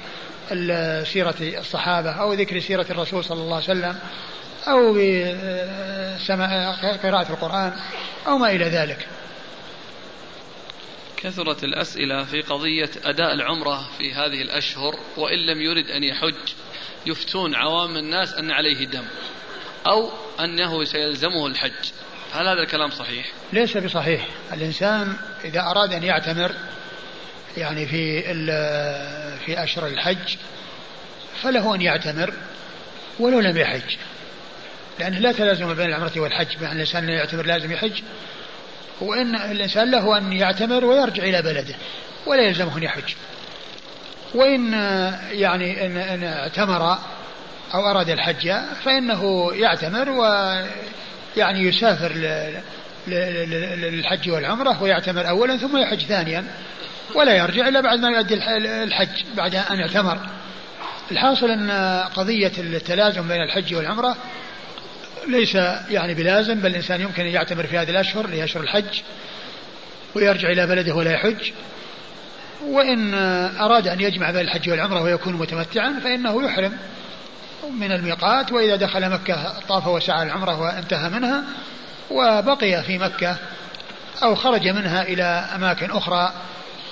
سيرة الصحابة أو ذكر سيرة الرسول صلى الله عليه وسلم أو بسماع قراءة القرآن أو ما إلى ذلك. كثرت الأسئلة في قضية أداء العمرة في هذه الأشهر وإن لم يرد أن يحج يفتون عوام الناس أن عليه دم أو أنه سيلزمه الحج. هل هذا الكلام صحيح؟ ليس بصحيح. الإنسان إذا أراد أن يعتمر يعني في في أشهر الحج فله أن يعتمر ولو لم يحج. لأنه لا تلازم بين العمرة والحج. بأن الإنسان يعتمر لازم يحج. وإن الإنسان له أن يعتمر ويرجع إلى بلده ولا يلزمه أن يحج. وإن يعني إن, إن اعتمر أو أراد الحج فإنه يعتمر ويعني يسافر للحج والعمرة ويعتمر أولا ثم يحج ثانيا ولا يرجع إلا بعد ما يؤدي الحج بعد أن اعتمر. الحاصل أن قضية التلازم بين الحج والعمرة ليس يعني بلازم بل الإنسان يمكن أن يعتمر في هذه الأشهر اللي أشهر الحج ويرجع إلى بلده ولا يحج. وإن أراد أن يجمع بين الحج والعمرة ويكون متمتعا فإنه يحرم من الميقات. وإذا دخل مكة طاف وسعى العمرة وانتهى منها وبقي في مكة أو خرج منها إلى أماكن أخرى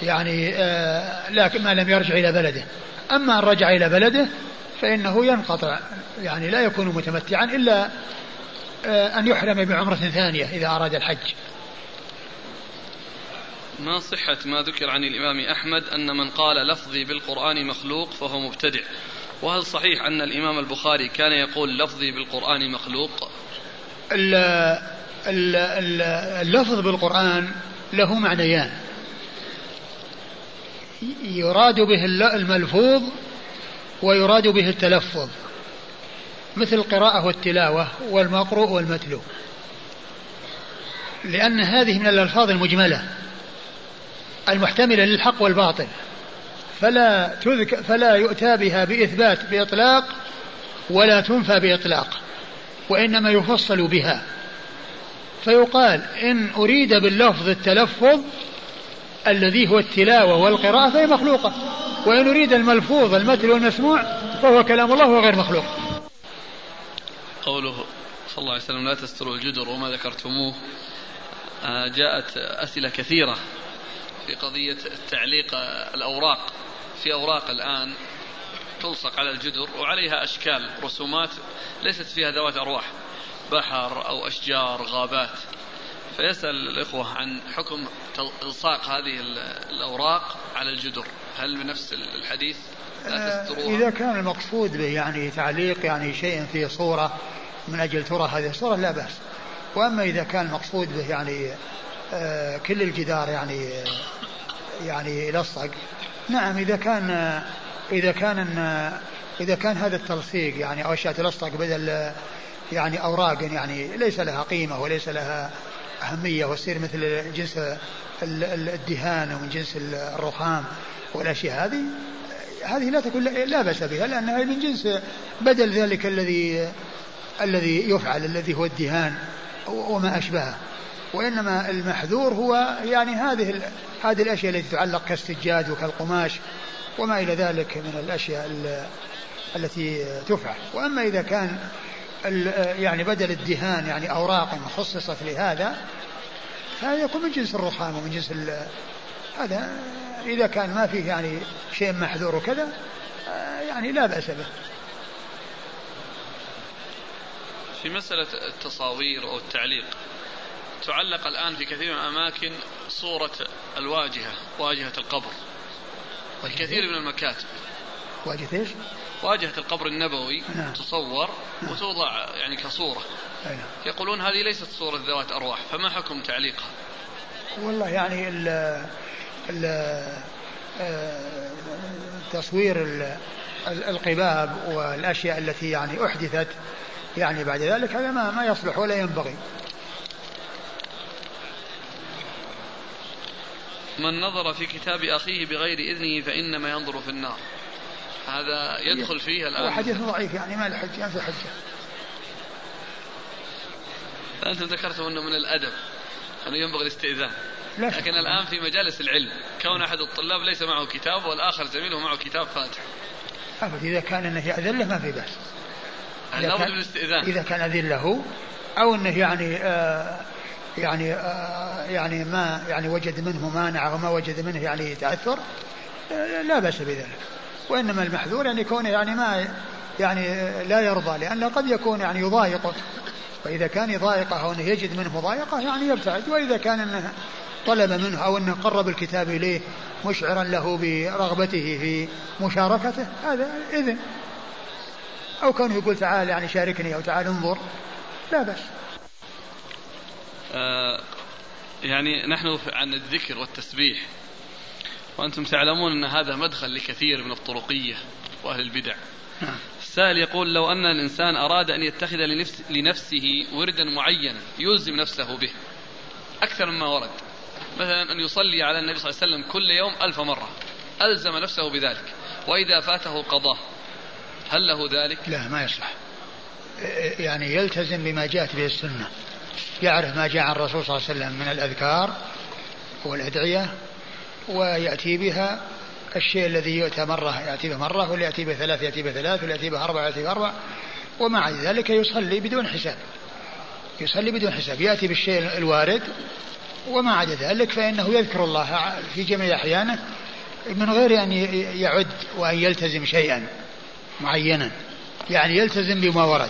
يعني آه، لكن ما لم يرجع إلى بلده. أما أن رجع إلى بلده فإنه ينقطع يعني لا يكون متمتعا إلا آه، أن يحرم بعمرة ثانية إذا أراد الحج. ما صحة ما ذكر عن الإمام أحمد أن من قال لفظي بالقرآن مخلوق فهو مبتدع؟ وهل صحيح أن الإمام البخاري كان يقول لفظي بالقرآن مخلوق؟ اللفظ بالقرآن له معنيان. يراد به الملفوظ ويراد به التلفظ مثل القراءة والتلاوة والمقروء والمتلو. لأن هذه من الألفاظ المجملة المحتملة للحق والباطل. فلا تذك فلا يؤتى بها بإثبات بإطلاق ولا تنفى بإطلاق وإنما يفصل بها. فيقال إن أريد باللفظ التلفظ الذي هو التلاوة والقراءة فهي مخلوقة. وإن أريد الملفوظ المتل والمسموع فهو كلام الله وغير مخلوق. قوله صلى الله عليه وسلم لا تستروا الجدر وما ذكرتموه. آه، جاءت أسئلة كثيرة في قضية تعليق الأوراق. في أوراق الآن تلصق على الجدر وعليها أشكال رسومات ليست فيها ذوات أرواح بحر أو أشجار غابات. فيسأل الإخوة عن حكم إلصاق هذه الأوراق على الجدر. هل بنفس الحديث؟ لا آه، تستروها؟ إذا كان المقصود به يعني تعليق يعني شيء في صورة من أجل ترى هذه الصورة لا بأس. وأما إذا كان المقصود به يعني آه، كل الجدار يعني يعني يلصق نعم إذا كان إذا كان إذا كان هذا التلصيق يعني أو أشياء تلصق بدل يعني أوراق يعني ليس لها قيمة وليس لها أهمية وتصير مثل جنس الدهان ومن جنس الرخام والأشياء هذه هذه لا تكون لا بأس بها لأنها من جنس بدل ذلك الذي الذي يفعل الذي هو الدهان وما أشبهه. وإنما المحذور هو يعني هذه هذه الأشياء التي تعلق كالسجاد وكالقماش وما إلى ذلك من الأشياء التي تفعل. وأما إذا كان يعني بدل الدهان يعني أوراق خصصت لهذا هذا يكون من جنس الرخام ومن جنس هذا إذا كان ما فيه يعني شيء محذور وكذا يعني لا بأس به في مسألة التصاوير أو التعليق تعلق الآن في كثير من الأماكن صورة الواجهة واجهة القبر في كثير من المكاتب واجهة إيش؟ واجهة القبر النبوي نعم. تصور. وتوضع يعني كصورة نعم. يقولون هذه ليست صورة ذوات أرواح فما حكم تعليقها والله يعني ال ال تصوير القباب والأشياء التي يعني أحدثت يعني بعد ذلك هذا ما ما يصلح ولا ينبغي من نظر في كتاب أخيه بغير إذنه فإنما ينظر في النار هذا يدخل فيه الآن. هو حديث ضعيف يعني ما له حجة ما في حجة. أنتم ذكرتم أنه من الأدب أنه ينبغي الاستئذان. لكن الآن في مجالس العلم كون أحد الطلاب ليس معه كتاب والآخر زميله معه كتاب فاتح. أبد إذا كان أنه يأذن له ما في بأس. لابد من الاستئذان؟ إذا كان أذن له أو أنه يعني آه يعني آه يعني ما يعني وجد منه مانع وما وجد منه يعني تأثر آه لا بأس بذلك. وإنما المحذور يعني كونه يعني ما يعني لا يرضى لأنه قد يكون يعني يضايقه. فإذا كان يضايقه أو أنه يجد منه مضايقة يعني يبتعد وإذا كان أنه طلب منه أو أنه قرب الكتاب إليه مشعرا له برغبته في مشاركته هذا إذن. أو كونه يقول تعال يعني شاركني أو تعال انظر لا بأس. آه يعني نحن عن الذكر والتسبيح. وأنتم تعلمون أن هذا مدخل لكثير من الطرقية وأهل البدع. نعم. السائل يقول لو أن الإنسان أراد أن يتخذ لنفس لنفسه وردا معينا يلزم نفسه به. أكثر مما ورد. مثلا أن يصلي على النبي صلى الله عليه وسلم كل يوم ألف مرة. ألزم نفسه بذلك. وإذا فاته قضاه هل له ذلك؟ لا ما يصلح. يعني يلتزم بما جاءت به السنة. يعرف ما جاء عن الرسول صلى الله عليه وسلم من الأذكار والأدعية ويأتي بها الشيء الذي يؤتى مرة يأتي به مرة واللي يأتي به ثلاث يأتي به ثلاث واللي يأتي به أربع يأتي به أربع ومع ذلك يصلي بدون حساب. يصلي بدون حساب. يأتي بالشيء الوارد وما عدا ذلك فإنه يذكر الله في جميع أحيانه من غير أن يعد وأن يلتزم شيئا معينا. يعني يلتزم بما ورد.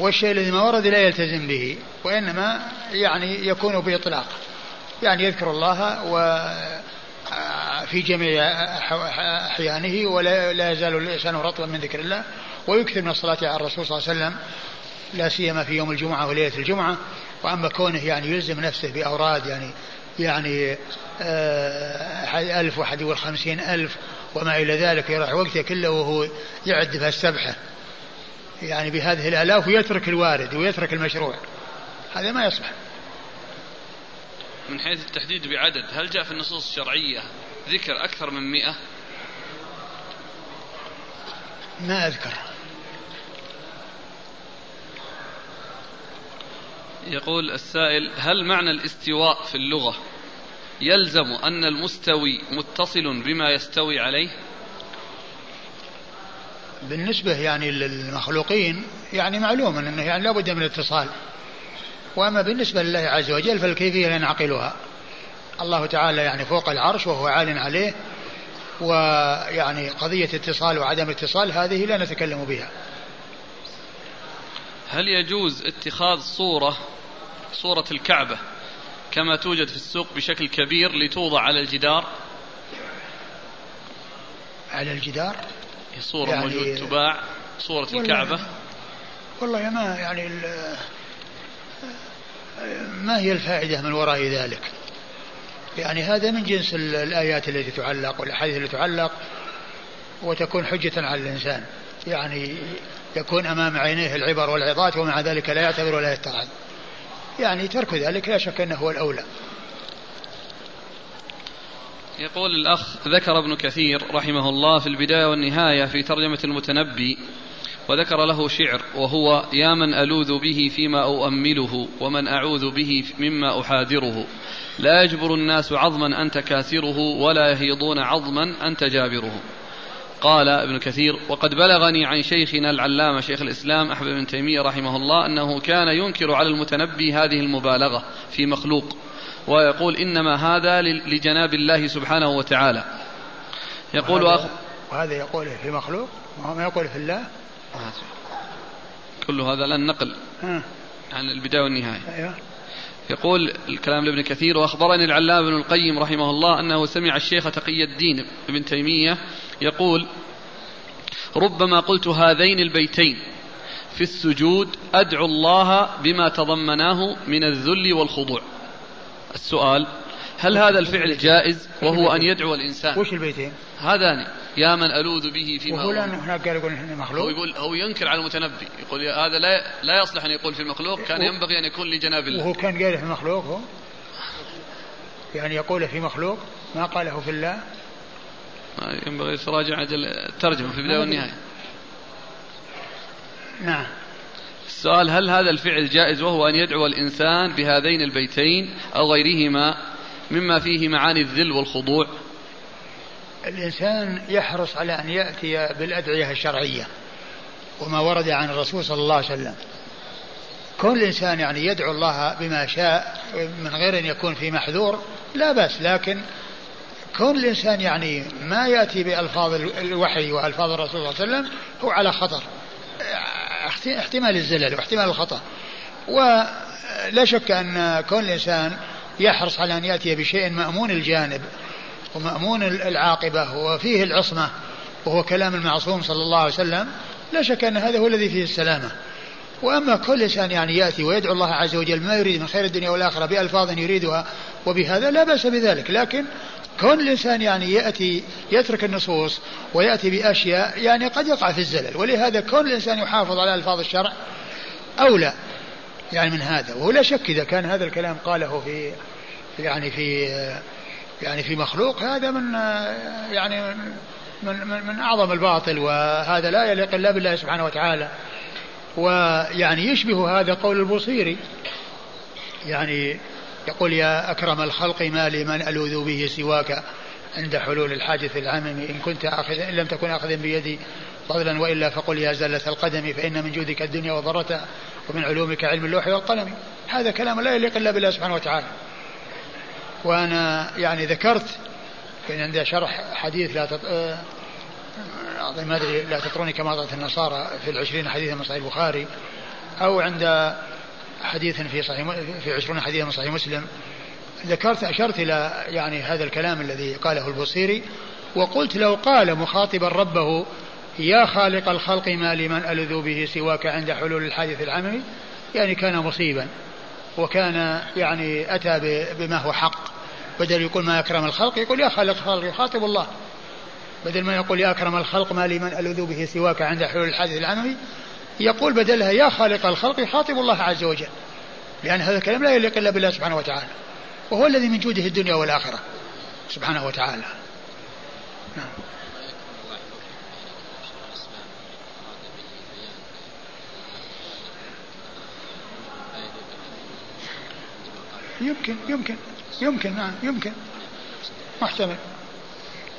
والشيء الذي ما ورد لا يلتزم به وإنما يعني يكون بإطلاق. يعني يذكر الله و في جميع أحيانه ولا يزال لسانه رطبا من ذكر الله ويكثر من الصلاة على الرسول صلى الله عليه وسلم. لا سيما في يوم الجمعة وليلة الجمعة. وأما كونه يعني يلزم نفسه بأوراد يعني يعني آه ألف وحد والخمسين ألف وما إلى ذلك يروح وقته كله وهو يعد السبحة. يعني بهذه الآلاف ويترك الوارد ويترك المشروع. هذا ما يصلح. من حيث التحديد بعدد هل جاء في النصوص الشرعية ذكر أكثر من مئة؟ ما أذكر. يقول السائل هل معنى الاستواء في اللغة يلزم أن المستوي متصل بما يستوي عليه؟ بالنسبة يعني للمخلوقين يعني معلوم أنه يعني لابد من الاتصال وأما بالنسبة لله عز وجل فالكيفية لا نعقلها. الله تعالى يعني فوق العرش وهو عال عليه ويعني قضية اتصال وعدم اتصال هذه لا نتكلم بها. هل يجوز اتخاذ صورة صورة الكعبة كما توجد في السوق بشكل كبير لتوضع على الجدار؟ على الجدار؟ صورة يعني موجود تباع صورة الكعبة. والله ما يعني ما هي الفائدة من وراء ذلك؟ يعني هذا من جنس الآيات التي تعلق والأحاديث التي تعلق وتكون حجة على الإنسان. يعني يكون أمام عينيه العبر والعظات ومع ذلك لا يعتبر ولا يتعظ. يعني ترك ذلك لا شك أنه هو الأولى. يقول الأخ ذكر ابن كثير رحمه الله في البداية والنهاية في ترجمة المتنبي وذكر له شعر وهو يا من ألوذ به فيما أؤمله ومن أعوذ به مما أحاذره. لا يجبر الناس عظما أنت كاسره ولا يهيضون عظما أنت جابره قال ابن كثير وقد بلغني عن شيخنا العلامة شيخ الإسلام أحمد بن تيمية رحمه الله أنه كان ينكر على المتنبي هذه المبالغة في مخلوق ويقول إنما هذا لجناب الله سبحانه وتعالى. يقول وهذا, وهذا يقول في مخلوق ما يقول في الله كل هذا الآن نقل عن البداية والنهاية. أيوه. يقول الكلام لابن كثير وأخبرني العلام بن القيم رحمه الله أنه سمع الشيخ تقي الدين ابن تيمية يقول ربما قلت هذين البيتين في السجود أدعو الله بما تضمناه من الذل والخضوع. السؤال هل هذا الفعل جائز وهو أن يدعو الإنسان؟ وش البيتين؟ هذان. يا من ألوذ به فيما وهو هناك قال يقول مخلوق. هو يقول هو ينكر على المتنبي. يقول هذا لا لا يصلح أن يقول في المخلوق. كان ينبغي أن يكون لجناب الله. وهو كان قال في المخلوق هو؟ يعني يقول في مخلوق ما قاله في الله؟ ينبغي تراجع الترجمة في البداية والنهاية. نعم. السؤال هل هذا الفعل جائز وهو أن يدعو الإنسان بهذين البيتين أو غيرهما مما فيه معاني الذل والخضوع؟ الإنسان يحرص على أن يأتي بالأدعية الشرعية وما ورد عن الرسول صلى الله عليه وسلم. كل إنسان يعني يدعو الله بما شاء من غير أن يكون في محذور لا بأس. لكن كون الإنسان يعني ما يأتي بألفاظ الوحي وألفاظ الرسول صلى الله عليه وسلم هو على خطر. احتمال الزلل واحتمال الخطأ. ولا شك أن كون الإنسان يحرص على أن يأتي بشيء مأمون الجانب. ومأمون العاقبة وفيه العصمة وهو كلام المعصوم صلى الله عليه وسلم لا شك أن هذا هو الذي فيه السلامة. وأما كل إنسان يعني يأتي ويدعو الله عز وجل ما يريد من خير الدنيا والآخرة بألفاظ يريدها وبهذا لا بأس بذلك. لكن كون الإنسان يعني يأتي يترك النصوص ويأتي بأشياء يعني قد يقع في الزلل ولهذا كون الإنسان يحافظ على ألفاظ الشرع أولى يعني من هذا. ولا شك إذا كان هذا الكلام قاله في يعني في يعني في مخلوق هذا من يعني من, من, من أعظم الباطل وهذا لا يليق إلا بالله سبحانه وتعالى. ويعني يشبه هذا قول البوصيري. يعني يقول يا أكرم الخلق ما لي من ألوذ به سواك عند حلول الحادث العمم. إن كنت أخذ إن لم تكن أخذا بيدي فضلا وإلا فقل يا زلة القدم فإن من جودك الدنيا وضرتها ومن علومك علم اللوح والقلم. هذا كلام لا يليق إلا بالله سبحانه وتعالى. وأنا يعني ذكرت كان عندي شرح حديث لا تط... آه... ما أدري لا تطروني كما أطرت النصارى في العشرين حديثا من صحيح البخاري أو عند حديث في صحيح في عشرون حديثا من صحيح مسلم. ذكرت أشرت إلى يعني هذا الكلام الذي قاله البصيري وقلت لو قال مخاطبا ربه يا خالق الخلق ما لمن ألذ به سواك عند حلول الحادث العممي يعني كان مصيبا وكان يعني أتى بما هو حق. بدل يقول ما أكرم الخلق يقول يا خالق الخلق يخاطب الله. بدل ما يقول يا أكرم الخلق ما لمن ألذ به سواك عند حلول الحادث العممي يقول بدلها يا خالق الخلق يخاطب الله عز وجل. لأن هذا الكلام لا يليق إلا بالله سبحانه وتعالى. وهو الذي من جوده الدنيا والآخرة سبحانه وتعالى. نعم. يمكن يمكن. يمكن نعم يمكن. محتمل.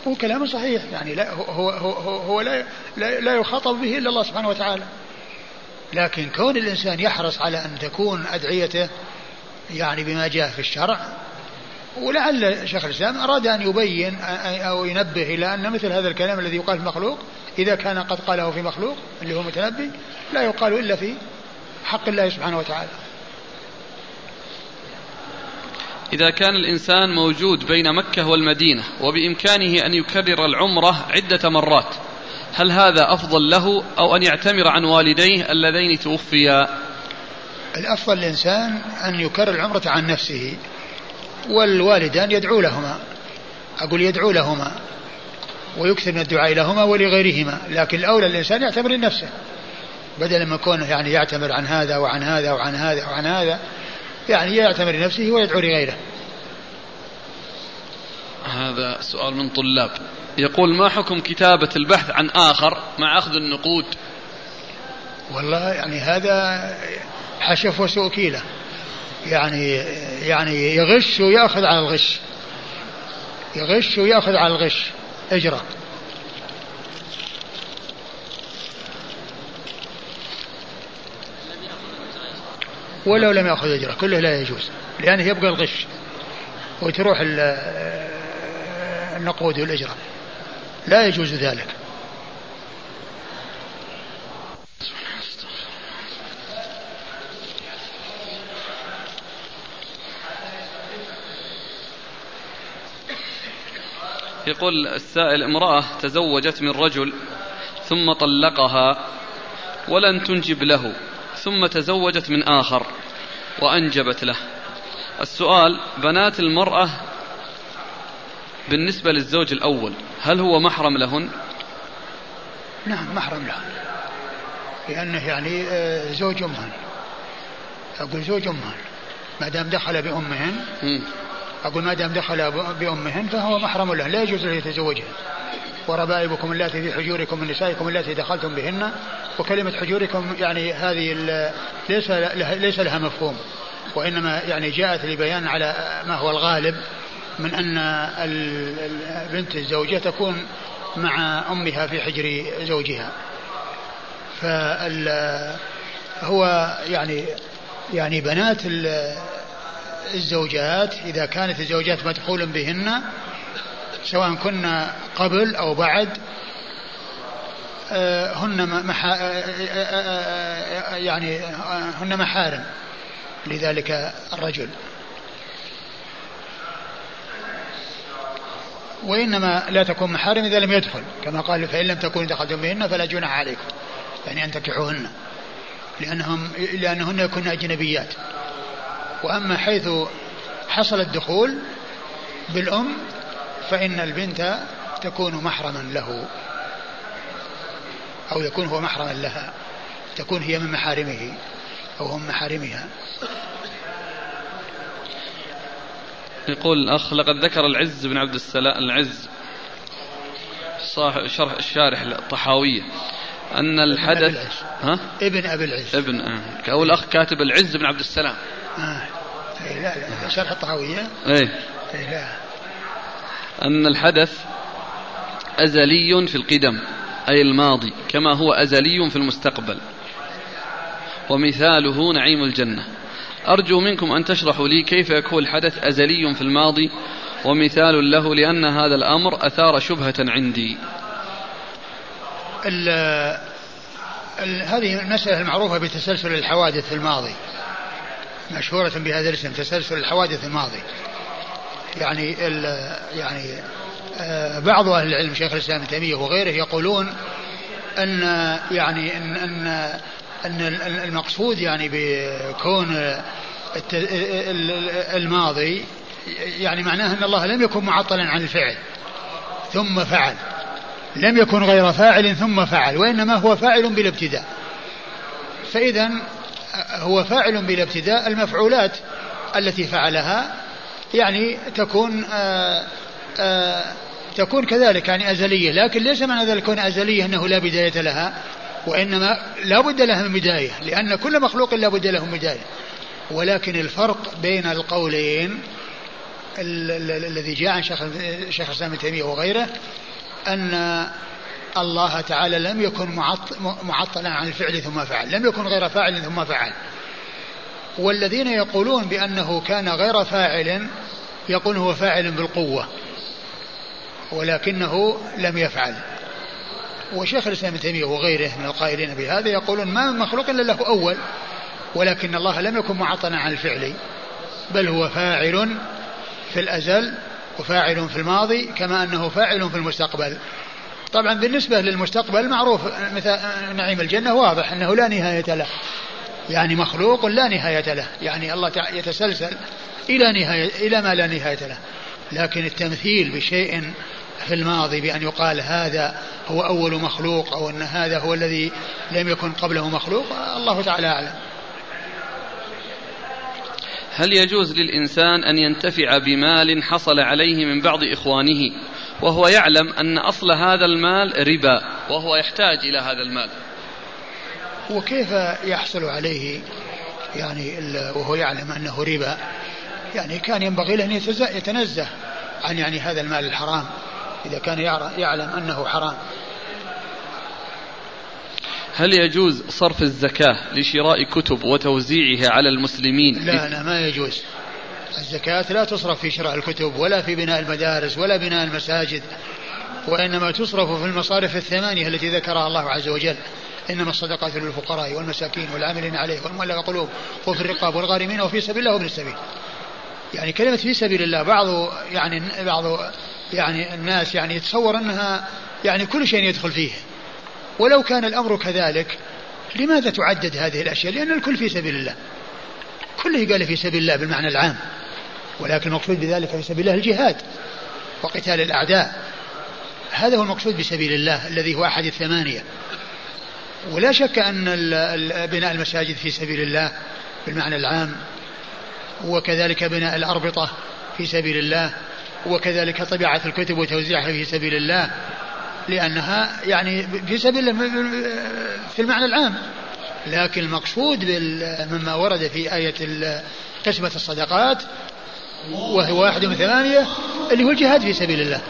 هو كلام صحيح يعني لا هو هو هو, هو لا, لا لا يخاطب به إلا الله سبحانه وتعالى. لكن كون الإنسان يحرص على أن تكون أدعيته يعني بما جاء في الشرع ولعل شيخ الإسلام أراد أن يبين أو ينبه إلى أن مثل هذا الكلام الذي يقال في مخلوق إذا كان قد قاله في مخلوق اللي هو متنبي لا يقال إلا في حق الله سبحانه وتعالى. إذا كان الإنسان موجود بين مكة والمدينة وبإمكانه أن يكرر العمرة عدة مرات هل هذا أفضل له أو أن يعتمر عن والديه اللذين توفيا؟ الأفضل للإنسان أن يكرر العمرة عن نفسه والوالدان يدعو لهما. أقول يدعو لهما ويكثر من الدعاء لهما ولغيرهما لكن الأولى الإنسان يعتبر لنفسه بدل ما يكون يعني يعتمر عن هذا وعن هذا وعن هذا وعن هذا. يعني يعتمر لنفسه ويدعو لغيره. هذا سؤال من طلاب. يقول ما حكم كتابة البحث عن آخر مع أخذ النقود؟ والله يعني هذا حشف وسوء كيلة يعني يعني يغش ويأخذ على الغش. يغش ويأخذ على الغش. اجرى. ولو لم يأخذ أجرة كله لا يجوز لأنه يبقى الغش وتروح النقود والأجرة. لا يجوز ذلك. يقول السائل امرأة تزوجت من رجل ثم طلقها ولن تنجب له. ثم تزوجت من آخر وأنجبت له. السؤال بنات المرأة بالنسبة للزوج الأول هل هو محرم لهن؟ نعم محرم لهن. لأنه يعني آه، زوج أمهن. أقول زوج أمهن. ما دام دخل بأمهن أقول ما دام دخل بأمهن فهو محرم له لا يجوز له يتزوجهن وربائبكم اللاتي في حجوركم من نسائكم اللاتي دخلتم بهن وكلمة حجوركم يعني هذه ليس لها ليس لها مفهوم وإنما يعني جاءت لبيان على ما هو الغالب من أن البنت الزوجة تكون مع أمها في حجر زوجها. فال هو يعني يعني بنات الزوجات إذا كانت الزوجات مدخول بهن سواء كنا قبل أو بعد آه، هن محا آه، آه، يعني هن محارم لذلك الرجل. وإنما لا تكون محارم إذا لم يدخل كما قال فإن لم تكونوا دخلتم بهن فلا جناح عليكم يعني أن تنكحوهن لأنهم لأنهن يكون أجنبيات. وأما حيث حصل الدخول بالأم فإن البنت تكون محرما له أو يكون هو محرما لها تكون هي من محارمه أو هم محارمها يقول الأخ لقد ذكر العز بن عبد السلام العز صاحب شرح الشارح الطحاوية أن الحدث ها؟ ابن أبي العز ابن آه. هو الأخ كاتب العز بن عبد السلام آه. إيه لا لا شرح الطحاوية إيه. إيه لا أن الحدث أزلي في القدم أي الماضي كما هو أزلي في المستقبل. ومثاله نعيم الجنة. أرجو منكم أن تشرحوا لي كيف يكون الحدث أزلي في الماضي ومثال له لأن هذا الأمر أثار شبهة عندي. ال ال هذه المسألة المعروفة بتسلسل الحوادث في الماضي مشهورة بهذا الاسم تسلسل الحوادث في الماضي. يعني يعني آه، بعض أهل العلم شيخ الإسلام ابن تيمية وغيره يقولون أن يعني أن أن أن المقصود يعني بكون الماضي يعني معناه أن الله لم يكن معطلا عن الفعل ثم فعل. لم يكن غير فاعل ثم فعل وإنما هو فاعل بلا ابتداء. فإذا هو فاعل بلا ابتداء المفعولات التي فعلها يعني تكون آآ آآ تكون كذلك يعني أزلية. لكن ليس معنى ذلك كون أزلية أنه لا بداية لها وإنما لا بد لها من بداية لأن كل مخلوق لا بد له من بداية. ولكن الفرق بين القولين الذي جاء عن شيخ الإسلام ابن تيمية وغيره أن الله تعالى لم يكن معطلا عن الفعل ثم فعل لم يكن غير فاعل ثم فعل. والذين يقولون بأنه كان غير فاعل يقول هو فاعل بالقوة ولكنه لم يفعل. وشيخ الإسلام ابن تيمية وغيره من القائلين بهذا يقولون ما من مخلوق إلا له أول ولكن الله لم يكن معطلا عن الفعل بل هو فاعل في الأزل وفاعل في الماضي كما أنه فاعل في المستقبل. طبعا بالنسبة للمستقبل معروف مثل نعيم الجنة واضح أنه لا نهاية له. يعني مخلوق لا نهاية له. يعني الله يتسلسل إلى نهاية إلى ما لا نهاية له. لكن التمثيل بشيء في الماضي بأن يقال هذا هو أول مخلوق أو أن هذا هو الذي لم يكن قبله مخلوق الله تعالى أعلم. هل يجوز للإنسان أن ينتفع بمال حصل عليه من بعض إخوانه وهو يعلم أن أصل هذا المال ربا وهو يحتاج إلى هذا المال؟ وكيف يحصل عليه يعني وهو يعلم أنه ربا؟ يعني كان ينبغي له أن يتنزه عن يعني هذا المال الحرام إذا كان يعلم أنه حرام. هل يجوز صرف الزكاة لشراء كتب وتوزيعها على المسلمين؟ لا لا ما يجوز. الزكاة لا تصرف في شراء الكتب ولا في بناء المدارس ولا بناء المساجد. وإنما تصرف في المصارف الثمانية التي ذكرها الله عز وجل. إنما الصدقات للفقراء والمساكين والعاملين عليه والمؤلفة قلوب وفي الرقاب والغارمين وفي سبيل الله وابن السبيل. يعني كلمة في سبيل الله بعض يعني بعض يعني الناس يعني يتصور أنها يعني كل شيء يدخل فيه. ولو كان الأمر كذلك لماذا تعدد هذه الأشياء؟ لأن الكل في سبيل الله. كله قال في سبيل الله بالمعنى العام. ولكن المقصود بذلك في سبيل الله الجهاد وقتال الأعداء. هذا هو المقصود بسبيل الله الذي هو أحد الثمانية. ولا شك أن بناء المساجد في سبيل الله بالمعنى العام وكذلك بناء الأربطة في سبيل الله وكذلك طباعة الكتب وتوزيعها في سبيل الله لأنها يعني في سبيل الله في المعنى العام. لكن المقصود مما ورد في آية قسمة الصدقات وهو واحد من ثمانية اللي هو الجهاد في سبيل الله.